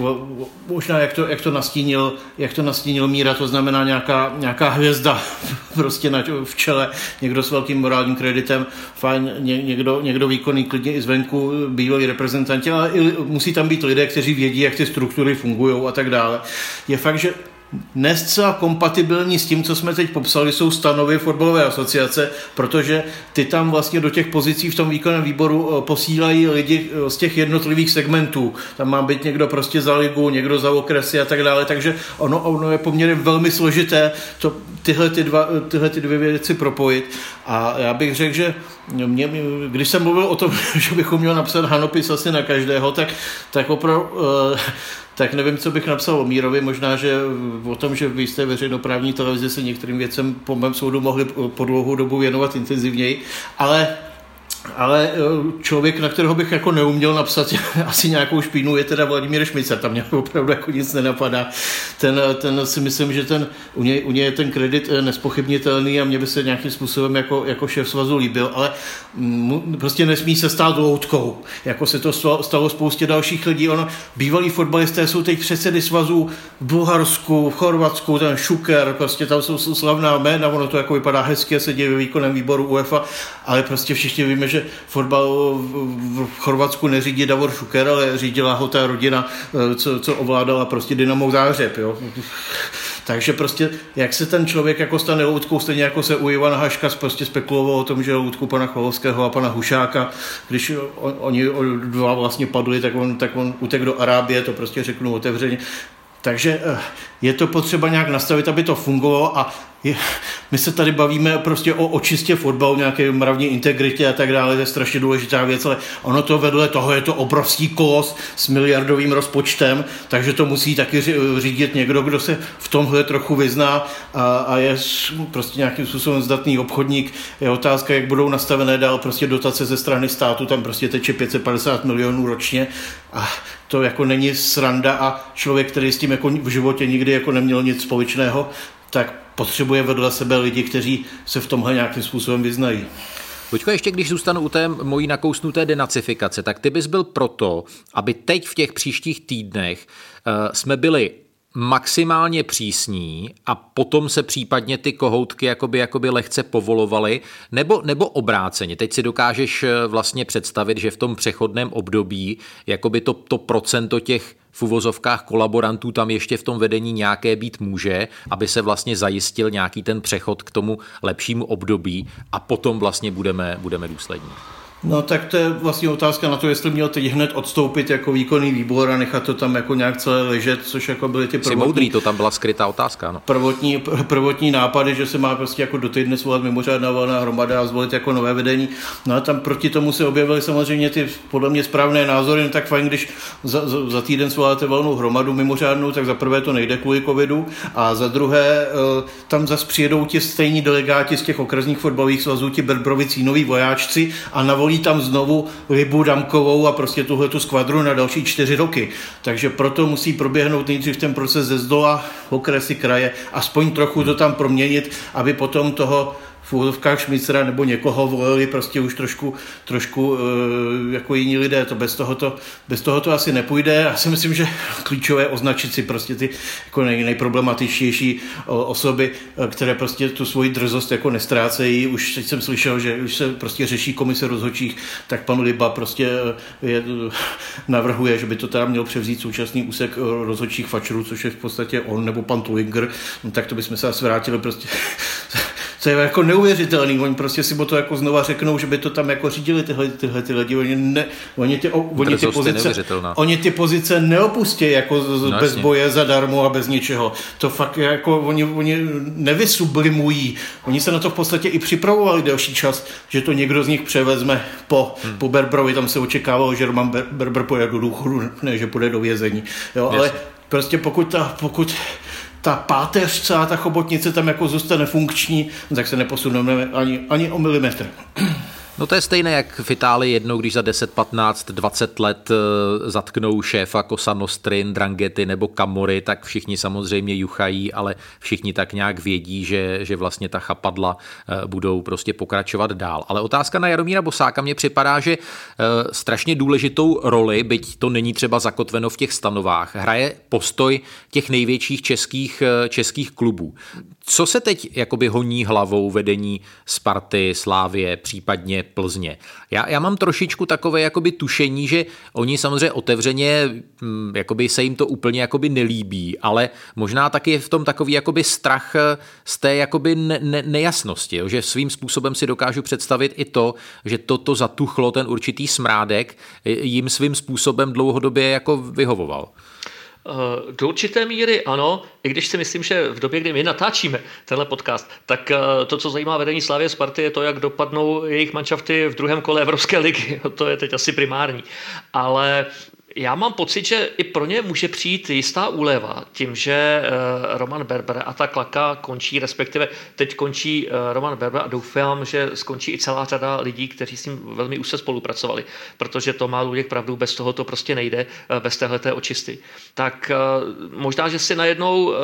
možná jak to, jak to nastínil, jak to nastínil Míra, to znamená nějaká, nějaká hvězda prostě na, v čele, někdo s velkým morálním kreditem, fajn, ně, někdo, někdo výkonný klidně i zvenku, bývalý reprezentanti, ale i, musí tam být lidé, kteří vědí, jak ty struktury fungují a tak dále. Je fakt, že Nescela kompatibilní s tím, co jsme teď popsali, jsou stanovy fotbalové asociace, protože ty tam vlastně do těch pozicí v tom výkonném výboru eh, posílají lidi eh, z těch jednotlivých segmentů. Tam má být někdo prostě za ligu, někdo za okresy a tak dále, takže ono, ono je poměrně velmi složité to, tyhle, ty dva, tyhle ty dvě věci propojit. A já bych řekl, že mě, když jsem mluvil o tom, že bychom měli napsat hanopis asi na každého, tak, tak opravdu tak nevím, co bych napsal o Mírovi. Možná, že o tom, že vy jste veřejnoprávní televize se některým věcem po mém soudu mohli po dlouhou dobu věnovat intenzivněji, ale ale eh, člověk, na kterého bych jako neuměl napsat asi nějakou špínu, je teda Vladimír Šmicer. Tam mě opravdu jako nic nenapadá. Ten, ten si myslím, že ten, u, něj, u něj je ten kredit eh, nespochybnitelný a mě by se nějakým způsobem jako, jako šéf svazu líbil, ale m, prostě nesmí se stát loutkou, jako se to stalo spoustě dalších lidí. Ono, bývalí fotbalisté jsou teď předsedy svazů v Bulharsku, v Chorvatsku, ten Šuker, prostě tam jsou slavná jména, ono to jako vypadá hezky, se děje výkonem výboru UEFA, ale prostě všichni víme, že fotbal v Chorvatsku neřídí Davor Šuker, ale řídila ho ta rodina, eh, co, co ovládala prostě Dynamo Zářeb. Jo. Takže prostě, jak se ten člověk jako stane loutkou, stejně jako se u Ivana Haška prostě spekuloval o tom, že loutku pana Chvalovského a pana Hušáka, když oni dva vlastně padli, tak on, tak on utek do Arábie, to prostě řeknu otevřeně. Takže eh, je to potřeba nějak nastavit, aby to fungovalo a je, my se tady bavíme prostě o očistě fotbalu, nějaké mravní integritě a tak dále, to je strašně důležitá věc, ale ono to vedle toho je to obrovský kolos s miliardovým rozpočtem, takže to musí taky řídit někdo, kdo se v tomhle trochu vyzná a, a je prostě nějakým způsobem zdatný obchodník. Je otázka, jak budou nastavené dál prostě dotace ze strany státu, tam prostě teče 550 milionů ročně a to jako není sranda a člověk, který s tím jako v životě nikdy jako neměl nic společného, tak potřebuje vedle sebe lidi, kteří se v tomhle nějakým způsobem vyznají. Luďko, ještě když zůstanu u té mojí nakousnuté denacifikace, tak ty bys byl proto, aby teď v těch příštích týdnech uh, jsme byli maximálně přísní a potom se případně ty kohoutky jakoby, jakoby lehce povolovaly, nebo, nebo obráceně. Teď si dokážeš eh, vlastně představit, že v tom přechodném období jakoby to, to procento těch v uvozovkách kolaborantů tam ještě v tom vedení nějaké být může, aby se vlastně zajistil nějaký ten přechod k tomu lepšímu období a potom vlastně budeme, budeme důslední. No tak to je vlastně otázka na to, jestli měl teď hned odstoupit jako výkonný výbor a nechat to tam jako nějak celé ležet, což jako byly ty prvotní... moudrý, to tam byla skrytá otázka, no. Prvotní, prvotní nápady, že se má prostě jako do týdne svolat mimořádná volná hromada a zvolit jako nové vedení. No a tam proti tomu se objevily samozřejmě ty podle mě správné názory, no tak fajn, když za, za, za týden svoláte volnou hromadu mimořádnou, tak za prvé to nejde kvůli covidu a za druhé eh, tam zase přijedou ti stejní delegáti z těch okresních fotbalových svazů, ti Berbrovicí noví vojáčci a navolí volí tam znovu Libu Damkovou a prostě tuhle tu skvadru na další čtyři roky. Takže proto musí proběhnout nejdřív ten proces ze zdola, okresy kraje, aspoň trochu to tam proměnit, aby potom toho úvodovkách Šmicera nebo někoho volili prostě už trošku, trošku jako jiní lidé. To bez tohoto, bez tohoto asi nepůjde. Já si myslím, že klíčové označit si prostě ty jako nej, nejproblematičtější osoby, které prostě tu svoji drzost jako nestrácejí. Už teď jsem slyšel, že už se prostě řeší komise rozhodčích, tak pan Liba prostě je, navrhuje, že by to teda měl převzít současný úsek rozhodčích fačerů, což je v podstatě on nebo pan Tulinger, no, tak to bychom se asi vrátili prostě co je jako neuvěřitelný. Oni prostě si o to jako znova řeknou, že by to tam jako řídili tyhle, tyhle ty lidi. Oni, ne, oni, ty, oni, ty pozice, oni ty pozice neopustí jako z, no, bez jasně. boje zadarmo a bez ničeho. To fakt jako oni, oni nevysublimují. Oni se na to v podstatě i připravovali delší čas, že to někdo z nich převezme po, hmm. po Berbrovi. Tam se očekávalo, že Roman Ber, Berber pojede do důchodu, ne, že půjde do vězení. Jo, ale prostě pokud, ta, pokud ta páteř, celá ta chobotnice tam jako zůstane funkční, tak se neposuneme ani, ani o milimetr. No to je stejné jak v Itálii jednou, když za 10, 15, 20 let eh, zatknou šéfa Cosa Nostrin, Drangety nebo Kamory, tak všichni samozřejmě juchají, ale všichni tak nějak vědí, že, že vlastně ta chapadla eh, budou prostě pokračovat dál. Ale otázka na Jaromíra Bosáka mě připadá, že eh, strašně důležitou roli, byť to není třeba zakotveno v těch stanovách, hraje postoj těch největších českých, českých klubů. Co se teď jakoby honí hlavou vedení Sparty, Slávie, případně Plzně? Já, já mám trošičku takové jakoby tušení, že oni samozřejmě otevřeně, hm, jakoby se jim to úplně jakoby nelíbí, ale možná taky je v tom takový jakoby strach z té jakoby ne, ne, nejasnosti, jo? že svým způsobem si dokážu představit i to, že toto zatuchlo ten určitý smrádek jim svým způsobem dlouhodobě jako vyhovoval. Eh, do určité míry ano, i když si myslím, že v době, kdy my natáčíme tenhle podcast, tak eh, to, co zajímá vedení Slávě Sparty, je to, jak dopadnou jejich manšafty v druhém kole Evropské ligy. To je teď asi primární. Ale já mám pocit, že i pro ně může přijít jistá úleva tím, že eh, Roman Berber a ta klaka končí, respektive teď končí eh, Roman Berber a doufám, že skončí i celá řada lidí, kteří s ním velmi úzce spolupracovali, protože to má Luděk pravdu, bez toho to prostě nejde, eh, bez téhleté očisty. Tak možná, že si najednou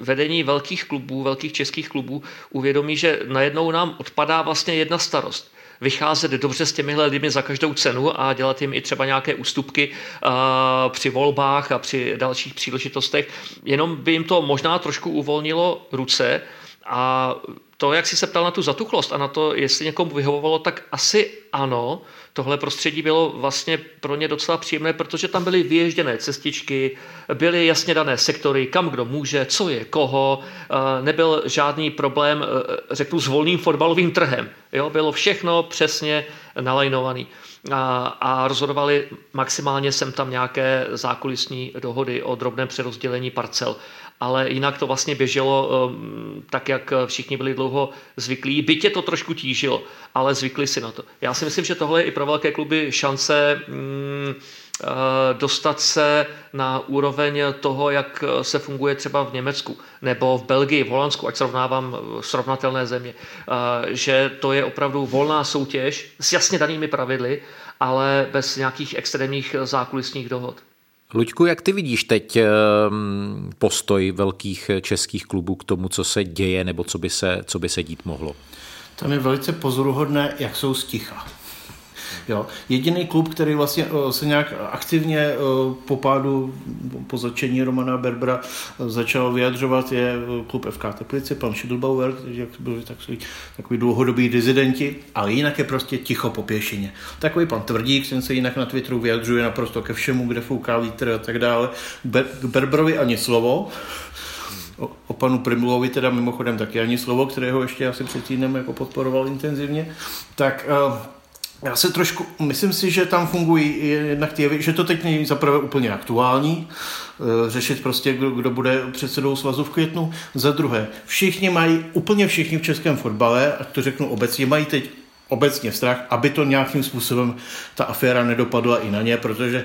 vedení velkých klubů, velkých českých klubů uvědomí, že najednou nám odpadá vlastně jedna starost vycházet dobře s těmihle lidmi za každou cenu a dělat jim i třeba nějaké ústupky při volbách a při dalších příležitostech. Jenom by jim to možná trošku uvolnilo ruce a to, jak jsi se ptal na tu zatuchlost a na to, jestli někomu vyhovovalo, tak asi ano. Tohle prostředí bylo vlastně pro ně docela příjemné, protože tam byly vyježděné cestičky, byly jasně dané sektory, kam kdo může, co je koho, eh, nebyl žádný problém, eh, řeknu, s volným fotbalovým trhem. Jo, bylo všechno přesně nalajnovaný. A, a rozhodovali maximálně sem tam nějaké zákulisní dohody o drobném přerozdělení parcel ale jinak to vlastně běželo um, tak, jak všichni byli dlouho zvyklí. Bytě to trošku tížilo, ale zvykli si na to. Já si myslím, že tohle je i pro velké kluby šance uh, dostat se na úroveň toho, jak se funguje třeba v Německu nebo v Belgii, v Holandsku, ať srovnávám srovnatelné země, uh, že to je opravdu volná soutěž s jasně danými pravidly, ale bez nějakých extrémních zákulisních dohod. Luďku, jak ty vidíš teď ehm, postoj velkých českých klubů k tomu, co se děje nebo co by se, co by se dít mohlo? Tam je velice pozoruhodné, jak jsou sticha. Jo. Jediný klub, který vlastně eh, se nějak aktivně eh, po pádu, po začení Romana Berbera eh, začal vyjadřovat, je klub FK Teplice, pan Schidlbauer, kteří byli takový, takový dlouhodobý dizidenti, ale jinak je prostě ticho po pěšině. Takový pan Tvrdík, ten se jinak na Twitteru vyjadřuje naprosto ke všemu, kde fouká vítr a tak dále. K Berberovi ani slovo, O, o panu Primulovi teda mimochodem taky ani slovo, kterého ještě asi před týdnem jako podporoval intenzivně, tak uh, já se trošku, myslím si, že tam fungují jednak ty že to teď není zaprvé úplně aktuální, eh, řešit prostě, kdo, kdo bude předsedou svazu v květnu. Za druhé, všichni mají, úplně všichni v českém fotbale, a to řeknu obecně, mají teď obecně strach, aby to nějakým způsobem ta aféra nedopadla i na ně, protože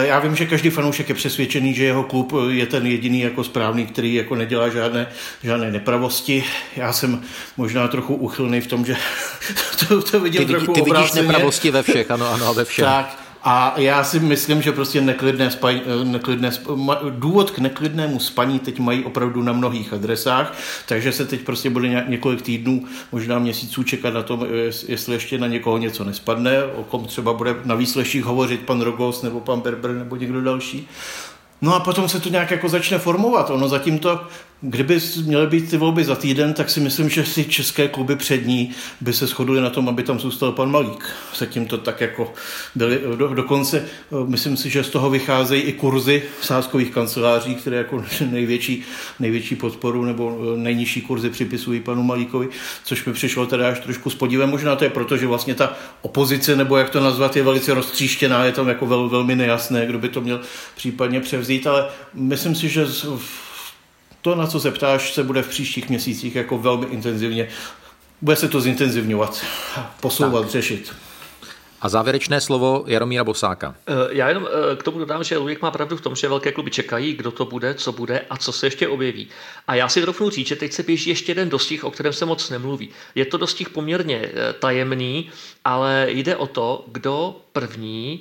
já vím, že každý fanoušek je přesvědčený, že jeho klub je ten jediný jako správný, který jako nedělá žádné, žádné nepravosti. Já jsem možná trochu uchylný v tom, že to, to vidím ty, trochu Ty vidíš nepravosti ve všech, ano, ano, ve všech. Tak, A já si myslím, že prostě neklidné spaní, neklidné, důvod k neklidnému spaní teď mají opravdu na mnohých adresách, takže se teď prostě bude několik týdnů, možná měsíců čekat na tom, jestli ještě na někoho něco nespadne, o kom třeba bude na výsleších hovořit pan Rogos nebo pan Berber nebo někdo další. No a potom se to nějak jako začne formovat. Ono zatím to Kdyby měly být ty volby za týden, tak si myslím, že si české kluby přední by se shodly na tom, aby tam zůstal pan Malík. Zatím to tak jako byly. Do, dokonce eh, myslím si, že z toho vycházejí i kurzy sázkových kanceláří, které jako největší, největší podporu nebo eh, nejnižší kurzy připisují panu Malíkovi, což mi přišlo teda až trošku s podívem. Možná to je proto, že vlastně ta opozice, nebo jak to nazvat, je velice roztříštěná, je tam jako vel, velmi nejasné, kdo by to měl případně převzít, ale myslím si, že v to, na co se ptáš, se bude v příštích měsících jako velmi intenzivně, bude se to zintenzivňovat, posouvat, tak. řešit. A závěrečné slovo Jaromíra Bosáka. Eh, já jenom eh, k tomu dodám, že Luděk má pravdu v tom, že velké kluby čekají, kdo to bude, co bude a co se ještě objeví. A já si trochu říct, že teď se běží ještě jeden dostih, o kterém se moc nemluví. Je to dostih poměrně eh, tajemný, ale jde o to, kdo první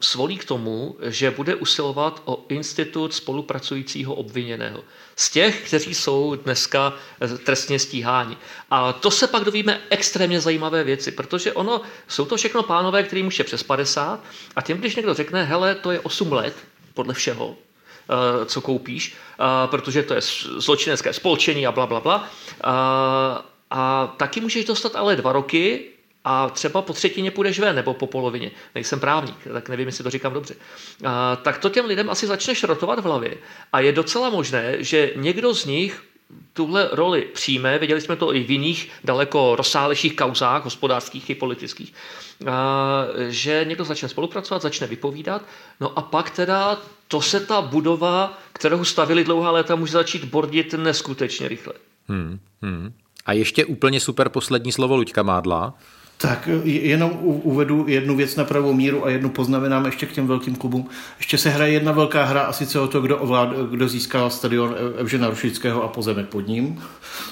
svolí k tomu, že bude usilovat o institut spolupracujícího obviněného. Z těch, kteří jsou dneska eh, trestně stíháni. A to se pak dovíme extrémně zajímavé věci, protože ono, jsou to všechno pánové, kterým už je přes 50 a tím, když někdo řekne, hele, to je 8 let, podle všeho, eh, co koupíš, eh, protože to je zločinecké spolčení a bla, bla, bla. A taky můžeš dostat ale dva roky a třeba po třetině půjdeš ven, nebo po polovině. Nejsem právník, tak nevím, jestli to říkám dobře. A, tak to těm lidem asi začne šrotovat v hlavě. A je docela možné, že někdo z nich tuhle roli přijme, viděli jsme to i v jiných daleko rozsálejších kauzách, hospodářských i politických, že někdo začne spolupracovat, začne vypovídat, no a pak teda to se ta budova, kterou stavili dlouhá léta, může začít bordit neskutečně rychle. Hmm, hmm. A ještě úplně super poslední slovo Luďka Mádla. Tak jenom uvedu jednu věc na pravou míru a jednu poznamenám ještě k těm velkým klubům. Ještě se hraje jedna velká hra a sice o to, kdo, ovlád, kdo získal stadion Evžena Rušického a pozemek pod ním.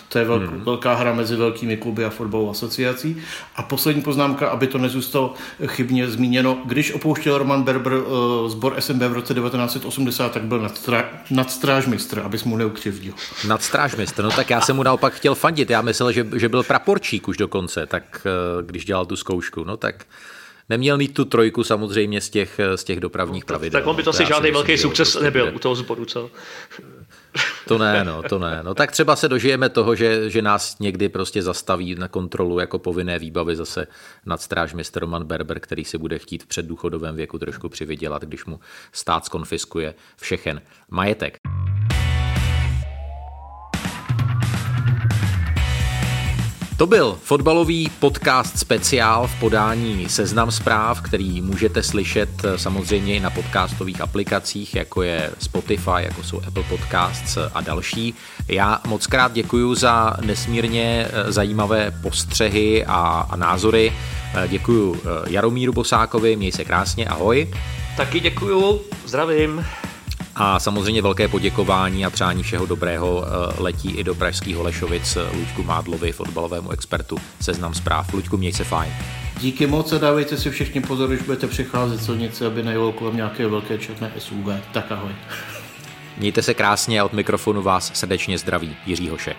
To je velk, hmm. velká hra mezi velkými kluby a fotbalovou asociací. A poslední poznámka, aby to nezůstalo chybně zmíněno. Když opouštěl Roman Berber uh, sbor SMB v roce 1980, tak byl nadstra, nadstrážmistr, abys mu neukřivdil. Nadstrážmistr, no tak já jsem mu naopak chtěl fandit. Já myslel, že, že byl praporčík už dokonce, tak uh, když dělal tu zkoušku. No tak neměl mít tu trojku samozřejmě z těch, z těch dopravních pravidel. Tak on by to, to asi žádný velký sukces prostě nebyl u toho zboru, co? To ne, no, to ne. No tak třeba se dožijeme toho, že, že nás někdy prostě zastaví na kontrolu jako povinné výbavy zase nad strážmistr Roman Berber, který si bude chtít v předdůchodovém věku trošku přivydělat, když mu stát skonfiskuje všechen majetek. To byl fotbalový podcast speciál v podání Seznam zpráv, který můžete slyšet eh, samozřejmě i na podcastových aplikacích, jako je Spotify, jako jsou Apple Podcasts a další. Já moc krát děkuji za nesmírně eh, zajímavé postřehy a, a názory. Eh, děkuji Jaromíru Bosákovi, měj se krásně, ahoj. Taky děkuju, zdravím. A samozřejmě velké poděkování a přání všeho dobrého eh, letí i do pražských Holešovic eh, Luďku Mádlovi, fotbalovému expertu Seznam zpráv. Luďku, měj se fajn. Díky moc a dávejte si všichni pozor, když budete přicházet silnice, aby nejelo kolem nějaké velké černé SUV. Tak ahoj. Mějte se krásně a od mikrofonu vás srdečně zdraví Jiří Hošek.